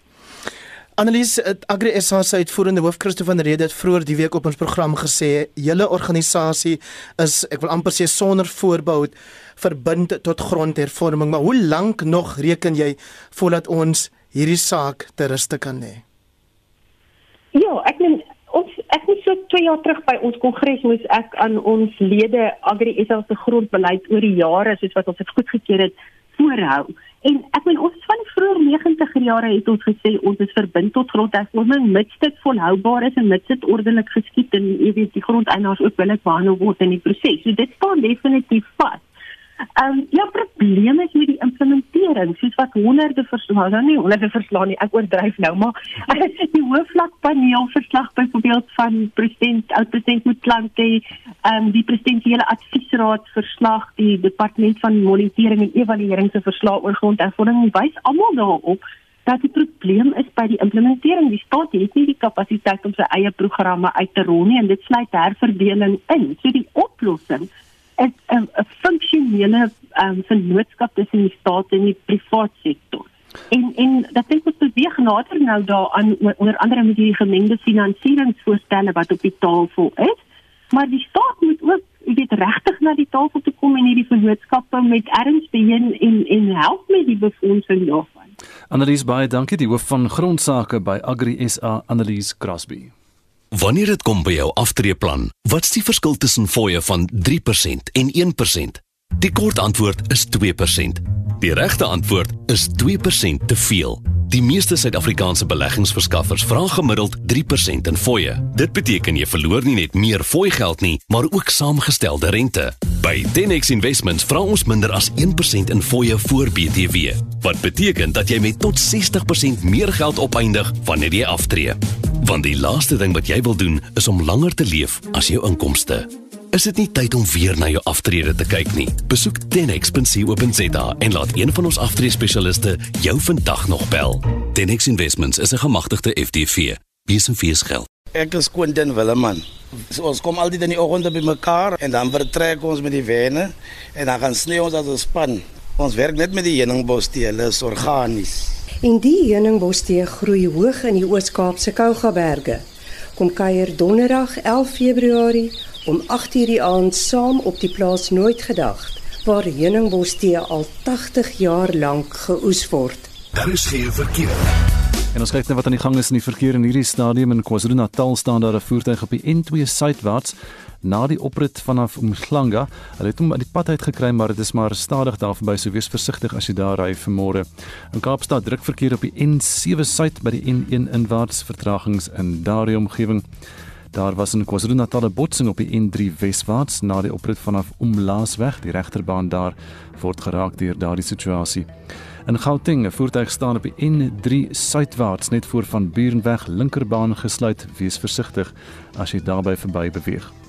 Annelies Agri SA se uitvoerende hoof Christo van Rede het vroeër die week op ons program gesê julle organisasie is ek wil amper sê sonder voorbehou verbind tot grondhervorming maar hoe lank nog reken jy voordat ons hierdie saak te ruste kan lê? Ja, ek meen ek het so 2 jaar terug by ons kongres moes ek aan ons lede Agri SA se grondbeleid oor die jare soos wat ons dit goedgekeur het voorhou. En ek wil ons van die vroeë 90er jare het ons gesê ons is verbind tot grondhervorming mits dit volhoubaar is en dit ordelik geskied en jy weet die grondeienaars ook billik behandel word in die proses. So dit staan definitief vas. Ehm um, ja, probleme is met die implementering, soos wat honderde verslae, nou nie honderde verslae nie, ek oordryf nou, maar die hoofvlakpaneel verslag byvoorbeeld van president oud-president Motlanthe, ehm um, die presidentsiële adviesraad verslag, die departement van monitering en evaluering se verslag oor grondhervorming wys almal daarop dat die probleem is by die implementering. Die staat het nie die kapasiteit om sy eie programme uit te rol nie en dit sluit herverdeling in. So die oplossing is 'n funksionele um, vennootskap tussen die staat en die private sektor. En en dat dink ons beweeg nader nou daaraan onder andere met die gemengde finansieringsvoorstelle wat op die tafel is. Maar die staat moet ook jy weet regtig na die tafel toe kom en hierdie vennootskappe met erns begin en en help met die befondsing daarvan. Annelies baie dankie die hoof van grondsake by Agri SA Annelies Crosby. Wanneer dit kom by jou aftreeplan, wat's die verskil tussen fooie van 3% en 1%? Die kort antwoord is 2%. Die regte antwoord is 2% te veel. Die meeste Suid-Afrikaanse beleggingsverskaffers vra gemiddeld 3% in fooie. Dit beteken jy verloor nie net meer fooi geld nie, maar ook saamgestelde rente. By 10x Investments vra ons minder as 1% in fooie voor BTW, wat beteken dat jy met tot 60% meer geld opeindig wanneer jy aftree. Want die laaste ding wat jy wil doen is om langer te leef as jou inkomste. Is dit nie tyd om weer na jou aftrede te kyk nie? Besoek 10x.co.za en laat een van ons aftreespesialiste jou vandag nog bel. 10x Investments is 'n gemagtigde FDV. Besenfees geld. Ek is Quentin Willeman. So, ons kom altyd in die oggende by mekaar en dan vertrek ons met die wenne en dan gaan sny ons as 'n span. Ons werk net met die heuningbostee, hulle is organies. En die heuningbostee groei hoog in die Oos-Kaapse Kougaberge. Kom kuier Donderdag 11 Februarie om 8:00 die aand saam op die plaas Nooit Gedagte waar heuningbostee al 80 jaar lank geoes word. Daar is geen verkeer. En ons kyk net wat aan die gang is in die verkeer in hierdie stadium in KwaZulu-Natal staan daar 'n voertuig op die N2 suidwaarts na die oprit vanaf Umhlanga. Hulle het hom uit die pad uit gekry, maar dit is maar stadig daar verby, so wees versigtig as jy daar ry vanmôre. In Kaapstad druk verkeer op die N7 suid by die N1 inwaarts vertragings in daardie omgewing. Daar was 'n KwaZulu-Natal botsing op die N3 weswaarts na die oprit vanaf Omlaasweg. Die regterbaan daar word geraak deur daardie situasie. In Gauteng, 'n voertuig staan op die N3 suidwaarts net voor van Burenweg linkerbaan gesluit. Wees versigtig as jy daarby verby beweeg.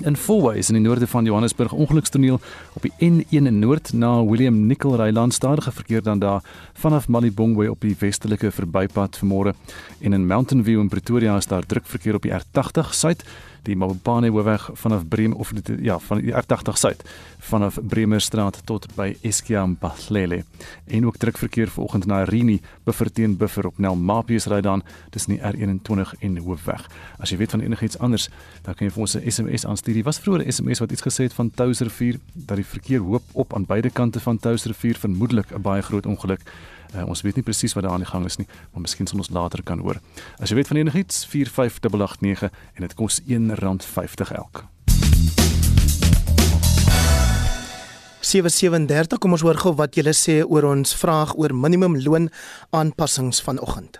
In Fourways in die noorde van Johannesburg ongelukstoneel op die N1 noord na William Nicol Ryland stadige verkeer dan daar vanaf Malibongwe op die westelike verbypad vanmôre. En in Mountain View in Pretoria is daar druk verkeer op die R80 suid die Mabopane hoofweg vanaf Breem of dit ja van die R80 suid vanaf Bremerstraat tot by Eskiam Pathlele en ook druk verkeer vanoggend na Rini beverteen buffer op Nel Mapies ry dan dis nie R21 en hoofweg. As jy weet van enigiets anders dan kan jy vir ons 'n SMS aanstuur. Die was vroeër 'n SMS wat iets gesê het van Touwsrivier dat die verkeer hoop op aan beide kante van Touwsrivier vermoedelik 'n baie groot ongeluk Uh, ons weet nie presies wat daar aan die gang is nie, maar miskien sal ons later kan hoor. As jy weet van enigiets 45889 en dit kos R1.50 elk. 737 kom ons hoor gou wat julle sê oor ons vraag oor minimumloon aanpassings vanoggend.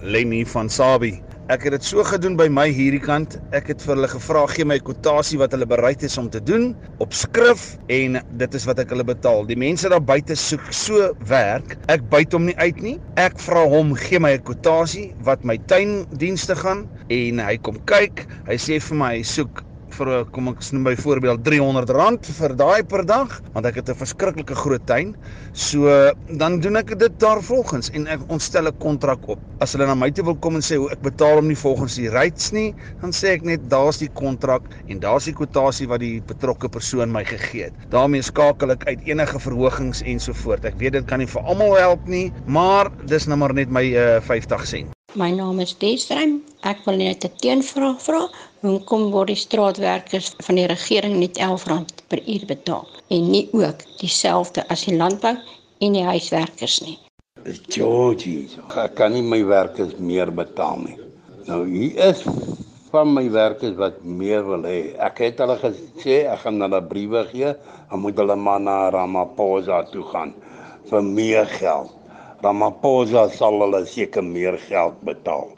Lenny van Sabi. Ek het dit so gedoen by my hierdie kant. Ek het vir hulle gevra gee my kwotasie wat hulle bereid is om te doen op skrif en dit is wat ek hulle betaal. Die mense daar buite soek so werk. Ek byt hom nie uit nie. Ek vra hom gee my 'n kwotasie wat my tuindienste gaan en hy kom kyk. Hy sê vir my hy soek vir kom ek sien byvoorbeeld R300 vir daai per dag want ek het 'n verskriklike groot tuin. So dan doen ek dit daarvolgens en ek ontstel 'n kontrak op. As hulle na my toe wil kom en sê hoe ek betaal hom nie volgens die rates nie, dan sê ek net daar's die kontrak en daar's die kwotasie wat die betrokke persoon my gegee het. daarmee skakel ek uit enige verhogings ensovoorts. Ek weet dit kan nie vir almal help nie, maar dis nou maar net my uh, 50 sent. My naam is Desrein. Ek wil net 'n teenvraag vra. Hoekom word die straatwerkers van die regering net R11 per uur betaal en nie ook dieselfde as die landbou en die huiswerkers nie? Georgie, ek kan nie my werkers meer betaal nie. Nou hier is van my werkers wat meer wil hê. Ek het hulle gesê ek gaan hulle briewe gee, dan moet hulle maar na Ramaphosa toe gaan vir meer geld. Ramaphosa sal hulle seker meer geld betaal.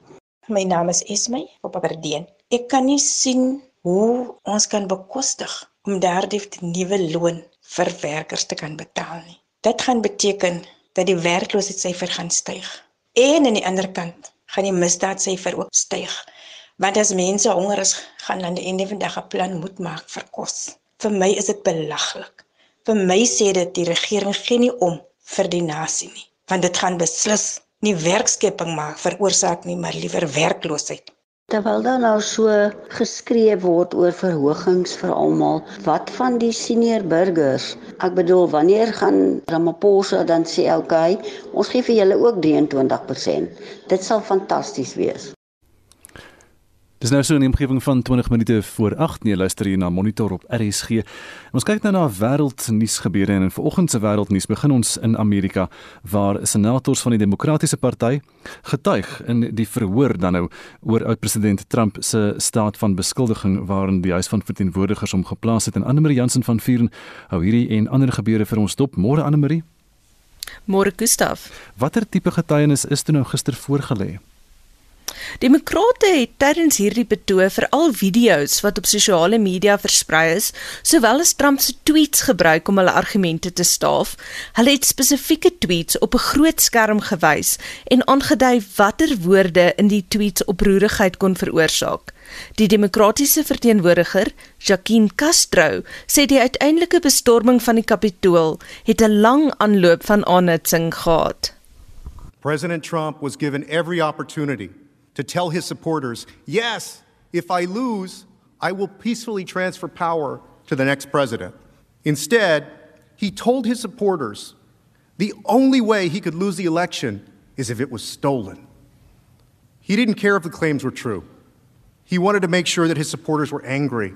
My naam is Esme op Aberdeen. Ek kan nie sien hoe ons kan bekostig om daardie nuwe loon vir werkers te kan betaal nie. Dit gaan beteken dat die werkloosheidssyfer gaan styg. En aan die ander kant gaan die misdaadsyfer ook styg. Want as mense honger is, gaan hulle eendag 'n plan moet maak vir kos. Vir my is dit belaglik. Vir my sê dit die regering gee nie om vir die nasie nie, want dit gaan beslis nie werkskepping maak veroorsaak nie, maar liewer werkloosheid. Terwyl daar nou so geskree word oor verhogings vir almal, wat van die senior burgers? Ek bedoel, wanneer gaan Ramaphosa dan sê, "Oké, okay, ons gee vir julle ook 23%." Dit sal fantasties wees. Dis nou so 'n omgewing van 20 minute voor 8 nee luister hier na Monitor op RSG. En ons kyk nou na wêreldnuus gebeure en in vanoggend se wêreldnuus begin ons in Amerika waar senators van die Demokratiese Party getuig in die verhoor dan nou oor oud-president Trump se staat van beskuldiging waarin die Huis van Verteenwoordigers hom geplaas het en Anne-Marie Jansen van Vuren hou hierdie en ander gebeure vir ons dop. Môre Anne-Marie. Môre Gustaf. Watter tipe getuienis is toe nou gister voorgelê? Demokrate het tydens hierdie betoog veral video's wat op sosiale media versprei is, sowel as Trump se tweets gebruik om hulle argumente te staaf. Hulle het spesifieke tweets op 'n groot skerm gewys en aangedui watter woorde in die tweets oproerigheid kon veroorsaak. Die demokratiese verteenwoordiger, Jacqueline Castro, sê die uiteindelike bestorming van die Kapitool het 'n lang aanloop van aanhitsing gehad. President Trump was given every opportunity to tell his supporters, yes, if I lose, I will peacefully transfer power to the next president. Instead, he told his supporters the only way he could lose the election is if it was stolen. He didn't care if the claims were true. He wanted to make sure that his supporters were angry,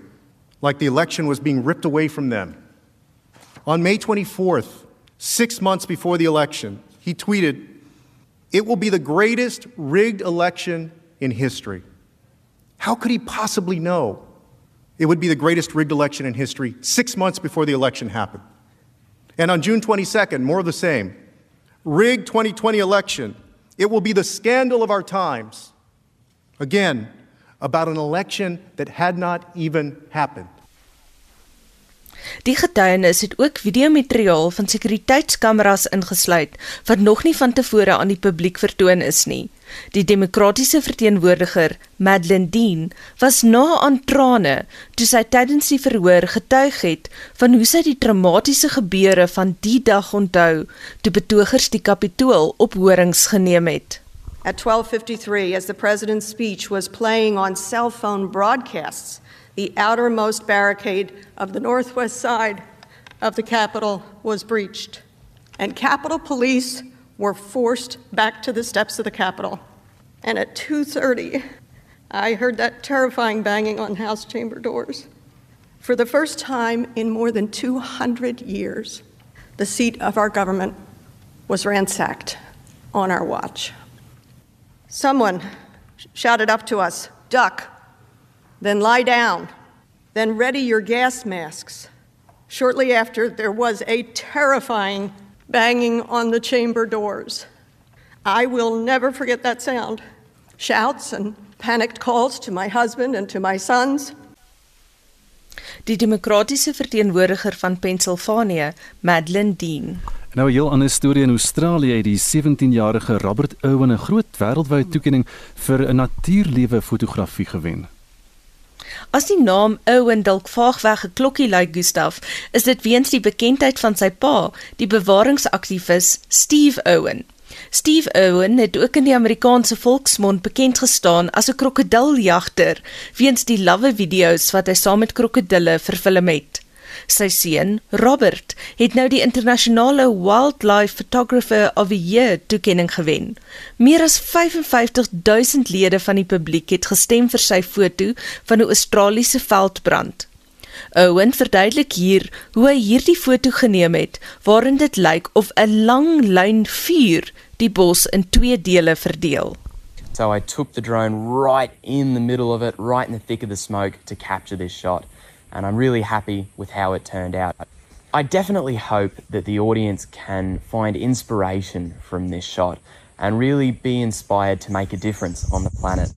like the election was being ripped away from them. On May 24th, six months before the election, he tweeted, It will be the greatest rigged election in history. How could he possibly know it would be the greatest rigged election in history six months before the election happened? And on June 22nd, more of the same. Rigged 2020 election. It will be the scandal of our times. Again, about an election that had not even happened. Die getuienis het ook videomateriaal van sekuriteitskameras ingesluit wat nog nie van tevore aan die publiek vertoon is nie. Die demokratiese verteenwoordiger, Madeleine Dean, was na aan trane toe sy tydens die verhoor getuig het van hoe sy die dramatiese gebeure van die dag onthou toe betogers die kapitool op horings geneem het. At 12:53 as the president's speech was playing on cell phone broadcasts, the outermost barricade of the northwest side of the Capitol was breached, and Capitol Police were forced back to the steps of the Capitol. And at 2:30, I heard that terrifying banging on House chamber doors. For the first time in more than 200 years, the seat of our government was ransacked on our watch. Someone shouted up to us, Duck, then lie down, then ready your gas masks. Shortly after, there was a terrifying banging on the chamber doors. I will never forget that sound. Shouts and panicked calls to my husband and to my sons. Die demokratiese verteenwoordiger van Pennsylvania, Madeleine Dean. Nou 'n heel ander storie in Australië het die 17-jarige Robert Owen 'n groot wêreldwye toekenning vir 'n natuurlewe fotografie gewen. As die naam Owen dalk vaagweg 'n klokkie lui Gustaf, is dit weens die bekendheid van sy pa, die bewaringsaktivis Steve Owen. Steve Owen het ook in die Amerikaanse volksmond bekend gestaan as 'n krokodilljagter weens die lawwe video's wat hy saam met krokodille vervilm het. Sy seun, Robert, het nou die internasionale Wildlife Photographer of the Year toekenning gewen. Meer as 55000 lede van die publiek het gestem vir sy foto van 'n Australiese veldbrand. Owen verduidelik hier hoe hy hierdie foto geneem het, waarin dit lyk of 'n lang lyn vuur die bos in twee dele verdeel. So I took the drone right in the middle of it, right in the thick of the smoke to capture this shot. And I'm really happy with how it turned out. I definitely hope that the audience can find inspiration from this shot and really be inspired to make a difference on the planet.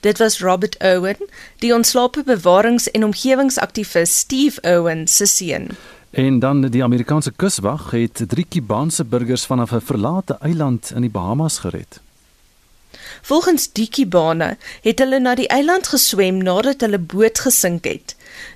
Dit was Robert Owen, die ontslape bewarings- en omgewingsaktivis Steve Owen se seun. En dan die Amerikaanse kuswag het drie Kubaanse burgers vanaf 'n verlate eiland in die Bahamas gered. Volgens die Kibane het hulle na die eiland geswem nadat hulle boot gesink het.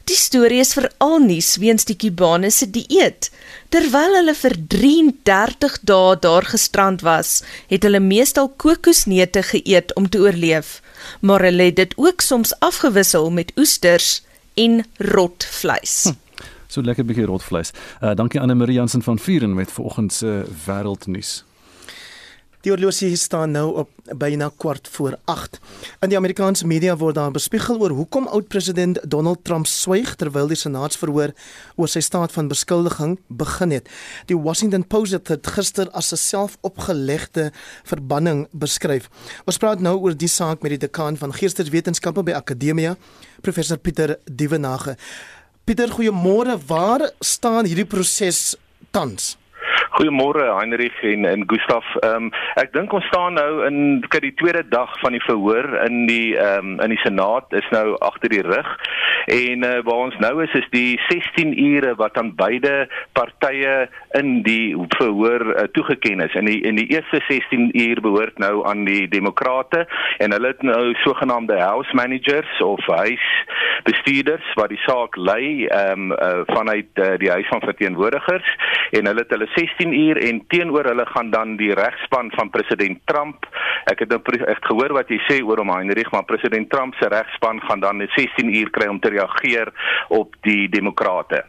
Die storie is veral nuus weens die Kibane se dieet. Terwyl hulle vir 33 dae daar gestrand was, het hulle meestal kokosneute geëet om te oorleef, maar hulle het dit ook soms afgewissel met oesters en rotvleis. Hm. So lekker bietjie rotvleis. Uh dankie Anne Marie Jansen van Vuren met vanoggend se wêreldnuus. Die horlosie staan nou op byna kwart voor 8. In die Amerikaanse media word daar bespiegel oor hoekom oud-president Donald Trump swyg terwyl die senaatsverhoor oor sy staat van beskuldiging begin het. Die Washington Post het dit gister as 'n selfopgelegde verbanning beskryf. Ons praat nou oor die saak met die dekaan van Geesteswetenskappe by Akademia, professor Pieter Dievenage. Pieter, goeiemôre. Waar staan hierdie proses tans? Goeiemôre Heinrich en en Gustaf. Ehm um, ek dink ons staan nou in kyk die tweede dag van die verhoor in die ehm um, in die Senaat is nou agter die rug. En uh, waar ons nou is is die 16 ure wat aan beide partye in die verhoor uh, toegeken is. In die in die eerste 16 uur behoort nou aan die demokrate en hulle het nou sogenaamde house managers of huisbestuurders wat die saak lei ehm um, uh, vanuit uh, die huis van verteenwoordigers en hulle het hulle 16 uur en teenoor hulle gaan dan die regspan van president Trump. Ek het nou ek gehoor wat jy sê oor hom Heinrich, maar president Trump se regspan gaan dan net 16 uur kry om te reageer op die demokrate.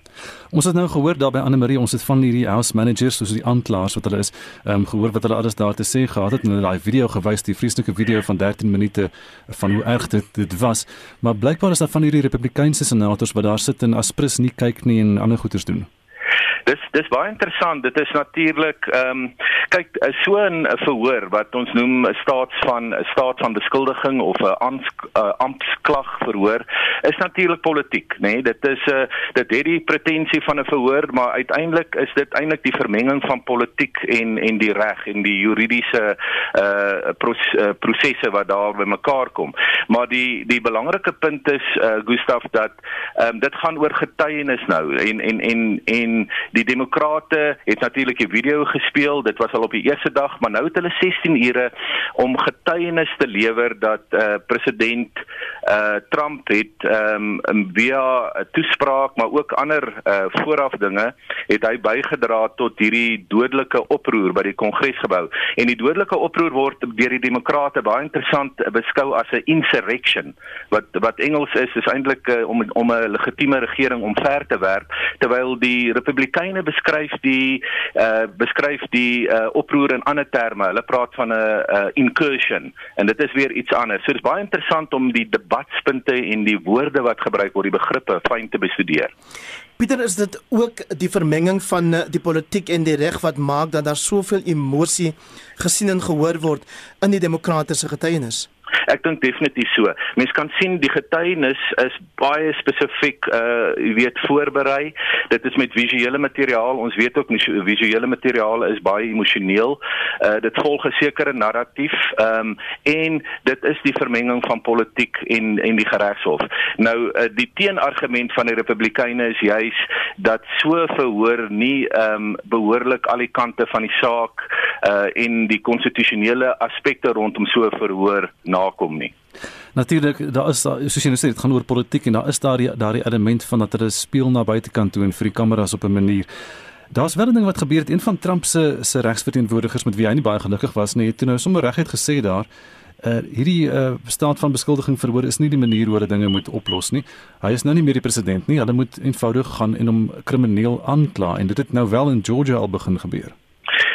Ons het nou gehoor daar by Anne Marie, ons het van hierdie house managers, soos die aanklaers wat hulle is, ehm um, gehoor wat hulle alles daar te sê gehad het en hulle daai video gewys, die vreeslike video van 13 minute van hoe erg dit dit was. Maar blykbaar is daar van hierdie Republikeinse senators wat daar sit en aspres nie kyk nie en ander goeters doen. Dis dis baie interessant. Dit is natuurlik ehm um, kyk so 'n verhoor wat ons noem 'n staats van 'n staat van beskuldiging of 'n amptklag verhoor is natuurlik politiek, nê? Nee? Dit is 'n uh, dit het die pretensie van 'n verhoor, maar uiteindelik is dit eintlik die vermenging van politiek en en die reg en die juridiese uh, pros, uh prosesse wat daar bymekaar kom. Maar die die belangrike punt is uh Gustaf dat ehm um, dit gaan oor getuienis nou en en en en Die demokrate het natuurlik 'n video gespeel. Dit was al op die eerste dag, maar nou het hulle 16 ure om getuienis te lewer dat eh uh, president eh uh, Trump het ehm um, via 'n toespraak, maar ook ander eh uh, vooraf dinge, het hy bygedra tot hierdie dodelike oproer by die Kongresgebou. En die dodelike oproer word deur die demokrate baie interessant beskou as 'n insurrection. Wat wat Engels is is eintlik uh, om om 'n legitieme regering omver te werp terwyl die republikeine Republikeine beskryf die uh beskryf die uh oproer in ander terme. Hulle praat van 'n uh, incursion en dit is weer iets anders. So dit is baie interessant om die debatspunte en die woorde wat gebruik word, die begrippe fyn te bestudeer. Pieter, is dit ook die vermenging van die politiek en die reg wat maak dat daar soveel emosie gesien en gehoor word in die demokratiese getuienis? Ek dink definitief so. Mens kan sien die getuienis is baie spesifiek uh jy weet voorberei. Dit is met visuele materiaal. Ons weet ook visuele materiaal is baie emosioneel. Uh dit volg 'n sekere narratief. Ehm um, en dit is die vermenging van politiek en en die regshof. Nou uh, die teenargument van die Republikeine is juis dat so verhoor nie ehm um, behoorlik al die kante van die saak uh en die konstitusionele aspekte rondom so verhoor na nakom nie. Natuurlik, daar is daar soos jy nou sê, dit gaan oor politiek en daar is daar daardie element van dat hulle speel na buitekant toe en vir die kameras op 'n manier. Daar's wel 'n ding wat gebeur het, een van Trump se se regsverteenwoordigers met wie hy nie baie gelukkig was nie, het toe nou sommer reguit gesê daar Uh, hierdie uh, staat van beskuldiging verhoor is nie die manier hoe hulle dinge moet oplos nie. Hy is nou nie meer die president nie. Hulle moet eenvoudig gaan en hom krimineel aankla en dit het nou wel in Georgia al begin gebeur.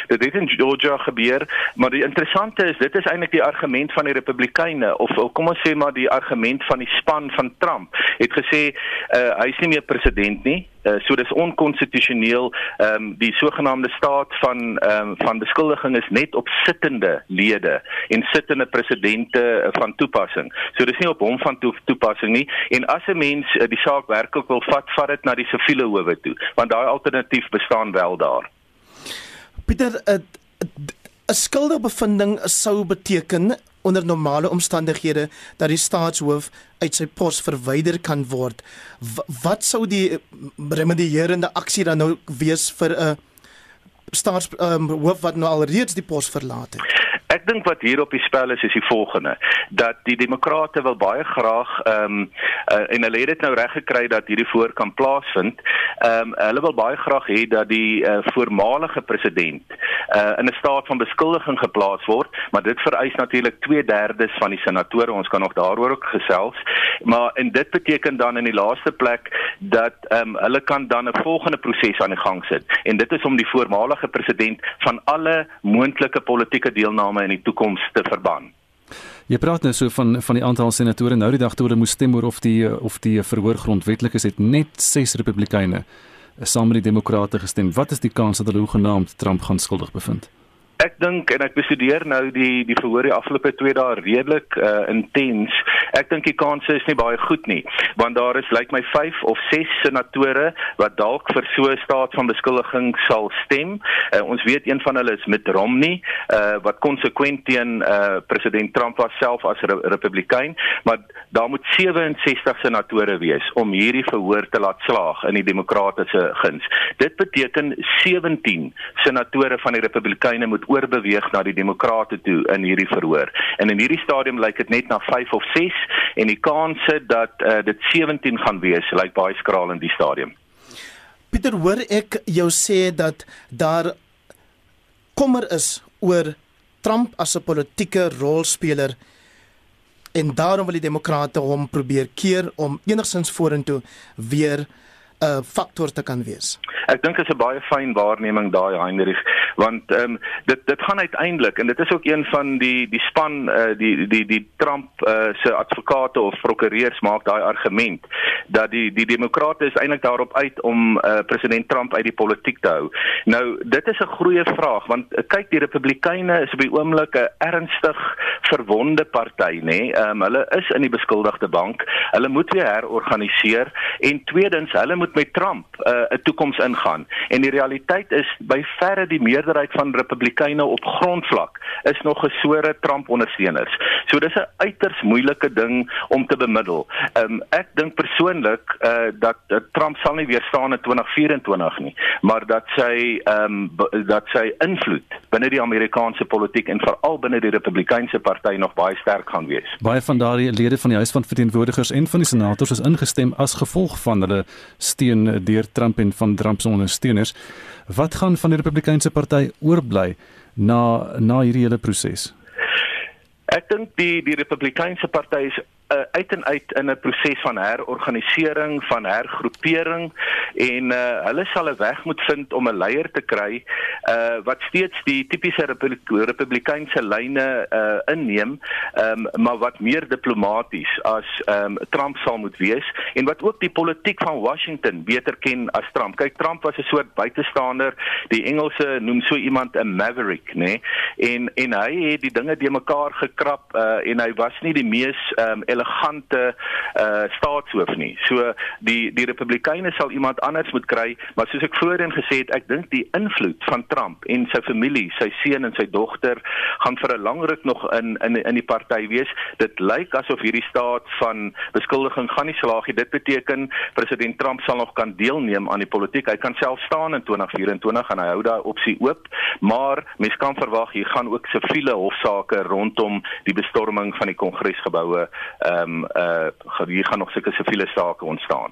Dit het in Georgia gebeur, maar die interessante is dit is eintlik die argument van die Republikeine of kom ons sê maar die argument van die span van Trump. Het gesê uh, hy is nie meer president nie. Uh, so dis onkonstitusioneel. Ehm um, die sogenaamde staat van ehm um, van beskuldiging is net op sittende lede en sittende presidente van toepassing. So dis nie op hom van toe, toepassing nie. En as 'n mens uh, die saak werklik wil vat, vat dit na die siviele howe toe, want daai alternatief bestaan wel daar. Pieter 'n skuldbevinding sou beteken onder normale omstandighede dat die staatshoof uit sy pos verwyder kan word. W wat sou die remedierende aksie dan nou wees vir 'n staatshoof um, wat nou alreeds die pos verlaat het? Ek dink wat hier op die spel is is die volgende dat die demokrate wil baie graag ehm um, uh, en hulle het dit nou reg gekry dat hierdie voor kan plaasvind. Ehm um, hulle wil baie graag hê dat die uh, voormalige president uh, in 'n staat van beskuldiging geplaas word, maar dit vereis natuurlik 2/3 van die senatore. Ons kan nog daaroor ook gesels. Maar en dit beteken dan in die laaste plek dat ehm um, hulle kan dan 'n volgende proses aan die gang sit. En dit is om die voormalige president van alle moontlike politieke deelname name in die toekoms te verban. Jy praat nou so van van die aantal senatore nou die dag toe hulle moes stem oor of die of die verhoor grondwetlik is, het net 6 Republikeine saam met die Demokrate gestem. Wat is die kans dat hulle hoegenaamd Trump gaan skuldig bevind? Ek dink en ek bestudeer nou die die verhoor die afgelope 2 dae redelik uh, intens. Ek dink die kanse is nie baie goed nie, want daar is lyk my 5 of 6 senatore wat dalk vir so 'n staat van beskuldiging sal stem. Uh, ons weet een van hulle is Mitt Romney, uh, wat konsekwent teen uh, president Trump was self as re republikein, maar daar moet 67 senatore wees om hierdie verhoor te laat slaag in die demokratiese guns. Dit beteken 17 senatore van die republikeine moet oorbeweeg na die demokrate toe in hierdie verhoor. En in hierdie stadium lyk dit net na 5 of 6 en die kanse dat uh, dit 17 gaan wees lyk baie skraal in die stadium. Pieter, hoor ek jou sê dat daar kommer is oor Trump as 'n politieke rolspeler en daarom wil die demokrate hom probeer keer om enigsins vorentoe weer 'n uh, faktor te kan wees. Ek dink dit is 'n baie fyn waarneming daai Heinrich want ehm um, dit dit gaan uiteindelik en dit is ook een van die die span uh, die die die Trump uh, se advokate of prokureurs maak daai argument dat die die demokrate is eintlik daarop uit om uh, president Trump uit die politiek te hou. Nou dit is 'n groeie vraag want kyk die republikeine is op die oomblik 'n ernstig verwonde party nê. Ehm um, hulle is in die beskuldigde bank. Hulle moet weer herorganiseer en tweedens hulle moet met Trump 'n uh, toekoms ingaan. En die realiteit is by verre die meerderheid van republikeine op grondvlak is nog gesore Trump ondersteuners. So dis 'n uiters moeilike ding om te bemiddel. Um, ek dink persoonlik uh dat, dat Trump sal nie weer staan in 2024 nie, maar dat sy um, dat sy invloed binne die Amerikaanse politiek en veral binne die Republikeinse party nog baie sterk gaan wees. Baie van daardie lede van die Huis van Verteenwoordigers en van die Senators is ingestem as gevolg van hulle steun deur Trump en van Trump se ondersteuners. Wat gaan van die Republikeinse party oorbly na na hierdie hele proses? Ek dink die die Republikeinse party is uh, uit en uit in 'n proses van herorganisering, van hergroepering en uh, hulle sal 'n weg moet vind om 'n leier te kry uh, wat steeds die tipiese Republik Republikeinse lyne uh, inneem, um, maar wat meer diplomaties as um, Trump sal moet wees en wat ook die politiek van Washington beter ken as Trump. Kyk, Trump was 'n soort buitestander. Die Engelse noem so iemand 'n maverick, nê? Nee? En en hy het die dinge de mekaar gekrap uh, en hy was nie die mees um, elegante uh staatshoof nie. So die die Republikeine sal iemand anders moet kry, maar soos ek voorheen gesê het, ek dink die invloed van Trump en sy familie, sy seun en sy dogter gaan vir 'n lang ruk nog in in in die party wees. Dit lyk asof hierdie staat van beskuldiging gaan nie slaag nie. Dit beteken president Trump sal nog kan deelneem aan die politiek. Hy kan self staan in 2024 en hy hou daai opsie oop, maar mens kan verwag hier gaan ook siviele hofsaake rondom die bestorming van die kongresgeboue ehm um, uh hier gaan nog sulke siviele sake ontstaan.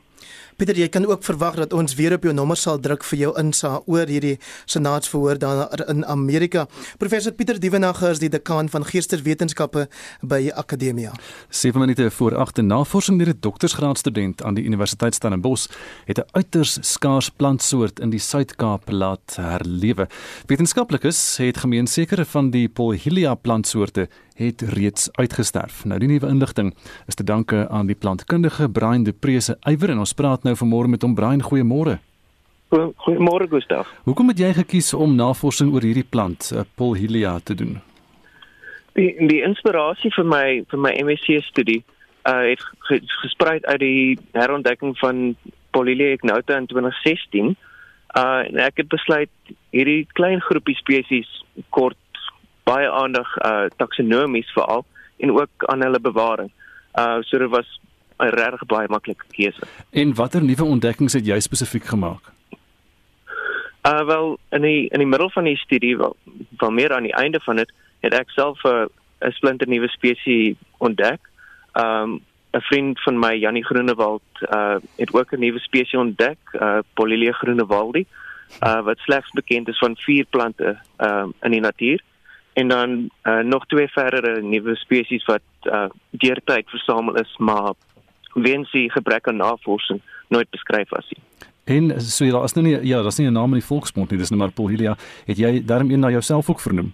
Pieter, jy kan ook verwag dat ons weer op jou nommer sal druk vir jou insa oor hierdie senaatsverhoor daar in Amerika. Professor Pieter Dievenage is die dekaan van Geesteswetenskappe by Akademia. 7 minute voor 8 navorsing deur 'n doktorsgraadstudent aan die Universiteit Stellenbosch het 'n uiters skaars plantsoort in die Suid-Kaap laat herlewe. Wetenskaplikes het gemeen sekere van die Polhylia plantsoorte het reeds uitgesterf. Nou die nuwe inligting is te danke aan die plantkundige Brian De Prese ywer en ons praat nou vanmôre met hom Brian, goeiemôre. Goeiemôre Gustaf. Hoekom het jy gekies om navorsing oor hierdie plant, uh, Polhylia te doen? Die die inspirasie vir my vir my MSc studie uh het gespruit uit die herontdekking van Polhylia ignota in 2016. Uh en ek het besluit hierdie klein groepie spesies kort baie aandag uh taksonomies veral en ook aan hulle bewaring. Uh so dit was 'n regtig baie maklike keuse. En watter nuwe ontdekkings het jy spesifiek gemaak? Uh wel in die in die middel van die studie wel van meer aan die einde van dit het ek self 'n uh, 'n splinter nuwe spesies ontdek. Um 'n vriend van my Jannie Groenewald uh het ook 'n nuwe spesies ontdek, uh Polylea groenewaldi, uh wat slegs bekend is van vier plante um in die natuur en dan uh, nog twee verdere nuwe spesies wat uh, deur tyd versamel is maar weens die gebrek aan navorsing nooit beskryf was nie. En so ja, as nou nie ja, daar's nie 'n naam in die volksmond nie, dis net maar Polhylia. Het jy daarom een na jouself ook vernoem?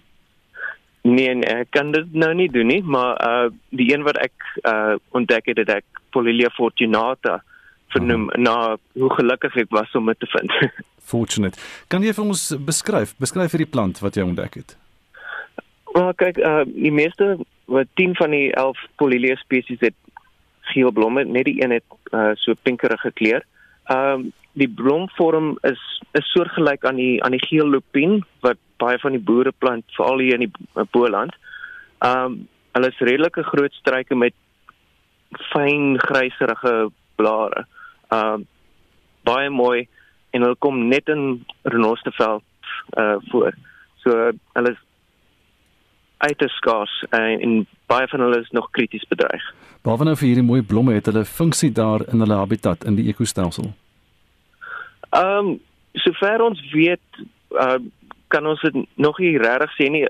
Nee, nee, ek kan dit nou nie doen nie, maar uh die een wat ek uh ontdek het, het ek Polhylia fortunata vernoem oh. na hoe gelukkig ek was om dit te vind. Fortunate. Kan jy vir ons beskryf, beskryf hierdie plant wat jy ontdek het? Maar kyk, uh die meeste wat 10 van die 11 Polylea spesies het geel blomme, net die een het uh so pinkerige kleur. Ehm um, die blomvorm is is soortgelyk aan die aan die geel lupien wat baie van die boere plant veral hier in die Boland. Ehm um, hulle is redelike groot struike met fyn gryserige blare. Ehm um, baie mooi en hulle kom net in Renosteveld uh voor. So hulle is uiters skaars en, en baie van hulle is nog krities bedreig. Behalwe nou vir hierdie mooi blomme het hulle funksie daar in hulle habitat in die ekostelsel. Ehm um, sover ons weet uh kan ons dit nog nie regtig sê nie.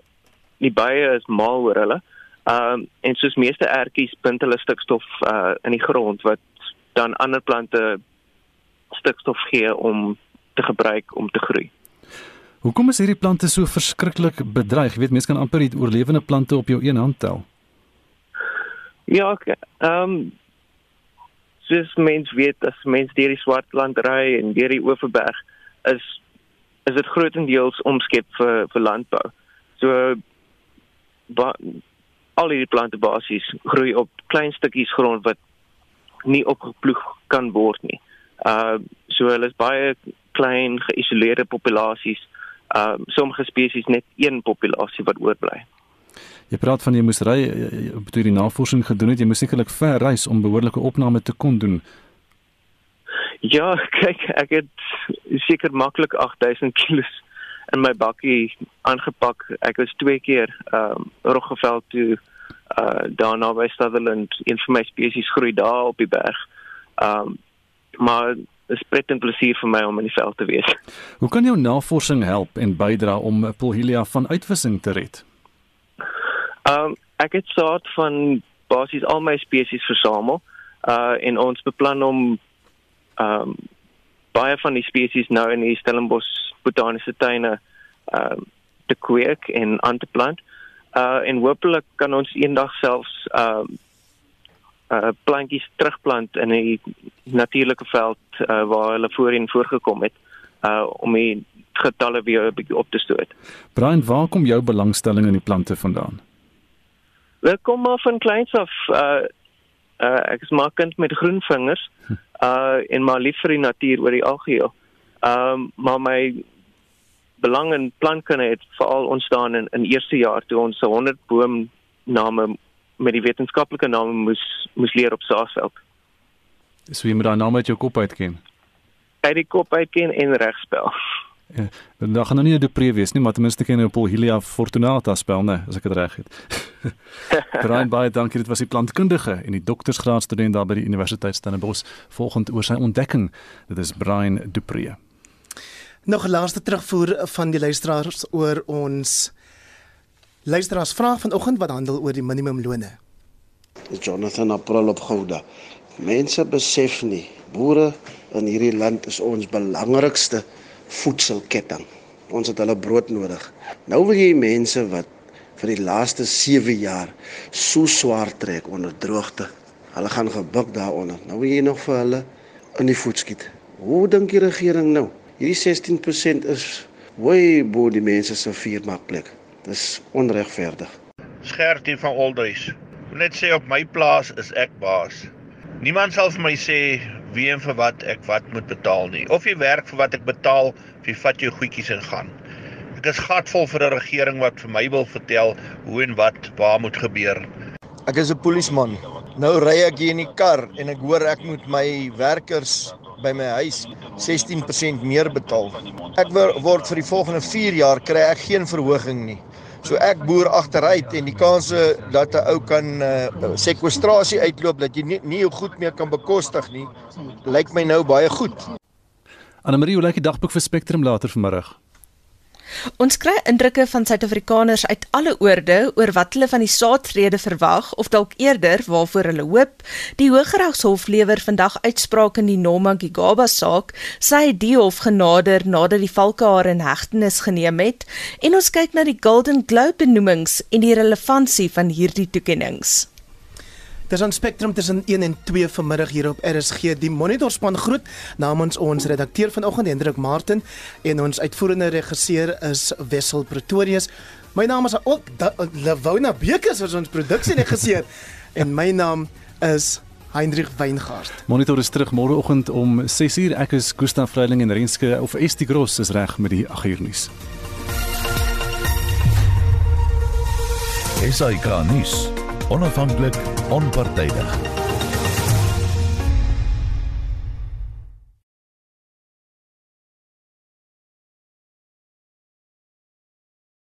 Die baie is mal oor hulle. Ehm um, en soos meeste ertjies bind hulle stikstof uh in die grond wat dan ander plante stikstof gee om te gebruik om te groei. Hoekom is hierdie plante so verskriklik bedreig? Jy weet mense kan amper die oorlewende plante op jou een hand tel. Ja, ehm um, soos mens weet as mens deur die Swartland ry en deur die Oeverberg is is dit grootendeels omskep vir vir landbou. So ba, al die plante basies groei op klein stukkies grond wat nie opgeploeg kan word nie. Uh so hulle is baie klein geïsoleerde populasies uh sommige spesies net een populasie wat oorbly. Jy praat van jy moes ry toe die navorsing gedoen het, jy moes sekerlik ver reis om behoorlike opname te kon doen. Ja, kyk, ek het seker maklik 8000 kg in my bakkie aangepak. Ek was twee keer ehm um, Roggeveld toe uh daarna by Sutherland, een van my spesies groei daar op die berg. Ehm um, maar is pret en plesier vir my om in die veld te wees. Hoe kan jou navorsing help en bydra om Polhelia van uitwissing te red? Um ek het saad van basies al my spesies versamel uh en ons beplan om um baie van die spesies nou in die Stellenbosch botaniese tuine um te kweek en aan te plant. Uh en hopelik kan ons eendag selfs um uh plantjies terugplant in 'n natuurlike veld uh, waar hulle voorheen voorgekom het uh om die getalle weer 'n bietjie op te stoot. Brian, waar kom jou belangstelling in die plante vandaan? Dit kom maar van kleins af. Uh uh ek is maar kind met groen vingers. Uh en maar lief vir die natuur oor die algeheel. Um maar my belang in plantkunde het veral ontstaan in in eerste jaar toe ons 100 boomname met die wetenskaplike name moes moes leer op Saasveld. So jy moet daai naam uit jou kop uitken. Uit die kop uitken en regspel. Ja, dan gaan nou nie 'n Dupree wees nie, maar ten minste ken jy Polhelia fortunata spel, né, as ek dit reg het. Brian baie dankie, dit was die plantkundige en die doktorsgraad student daar by die Universiteit Stellenbosch volgend oor sy ontdekking. Dit is Brian Dupree. Nog 'n laaste terugvoer van die luisteraars oor ons luisteraars vraag vanoggend wat handel oor die minimumlone. Jonathan April op Gouda. Mense besef nie, boere in hierdie land is ons belangrikste voedselketting. Ons het hulle brood nodig. Nou wil jy mense wat vir die laaste 7 jaar so swaar trek onder droogte. Hulle gaan gebuk daaronder. Nou wil jy nog vir hulle in die voet skiet. Hoe dink die regering nou? Hierdie 16% is way bo die mense se viermakplek. Dis onregverdig. Skertie van Oldhuis. Net sê op my plaas is ek baas. Niemand sal vir my sê wie en vir wat ek wat moet betaal nie. Of jy werk vir wat ek betaal, of jy vat jou goedjies en gaan. Ek is gatvol vir 'n regering wat vir my wil vertel hoe en wat waar moet gebeur. Ek is 'n polisieman. Nou ry ek hier in die kar en ek hoor ek moet my werkers by my huis 16% meer betaal. Ek word vir die volgende 4 jaar kry ek geen verhoging nie. So ek boer agteruit en die kanse dat 'n ou kan uh, sekwestrasie uitloop dat jy nie nie jou goed meer kan bekostig nie, lyk my nou baie goed. Anna Marie, hoe lyk die dagboek vir Spectrum later vanmiddag? Ons kry indrukke van Suid-Afrikaners uit alle oorde oor wat hulle van die saatrede verwag of dalk eerder waarvoor hulle hoop. Die Hooggeregshof lewer vandag uitspraak in die Noma Gigaba saak. Sy het die hof genader nadat die valke haar in hegtenis geneem het en ons kyk na die Golden Globe benoemings en die relevantie van hierdie toekenninge. Dis aan Spectrum tussen 1 en 2 vanmiddag hier op RSG. Die monitorspan groet namens ons redakteur vanoggend Hendrik Martin en ons uitvoerende regisseur is Wessel Pretorius. My naam is ook Lewona Bekes as ons produksieregisseur en my naam is Heinrich Weingart. Monitor is terug môreoggend om 6uur. Ek is Gustav Vreiling en Renske of Estie Gross is reg met die 8uur nuus. SAK nuus. Onafhanklik, onpartydig.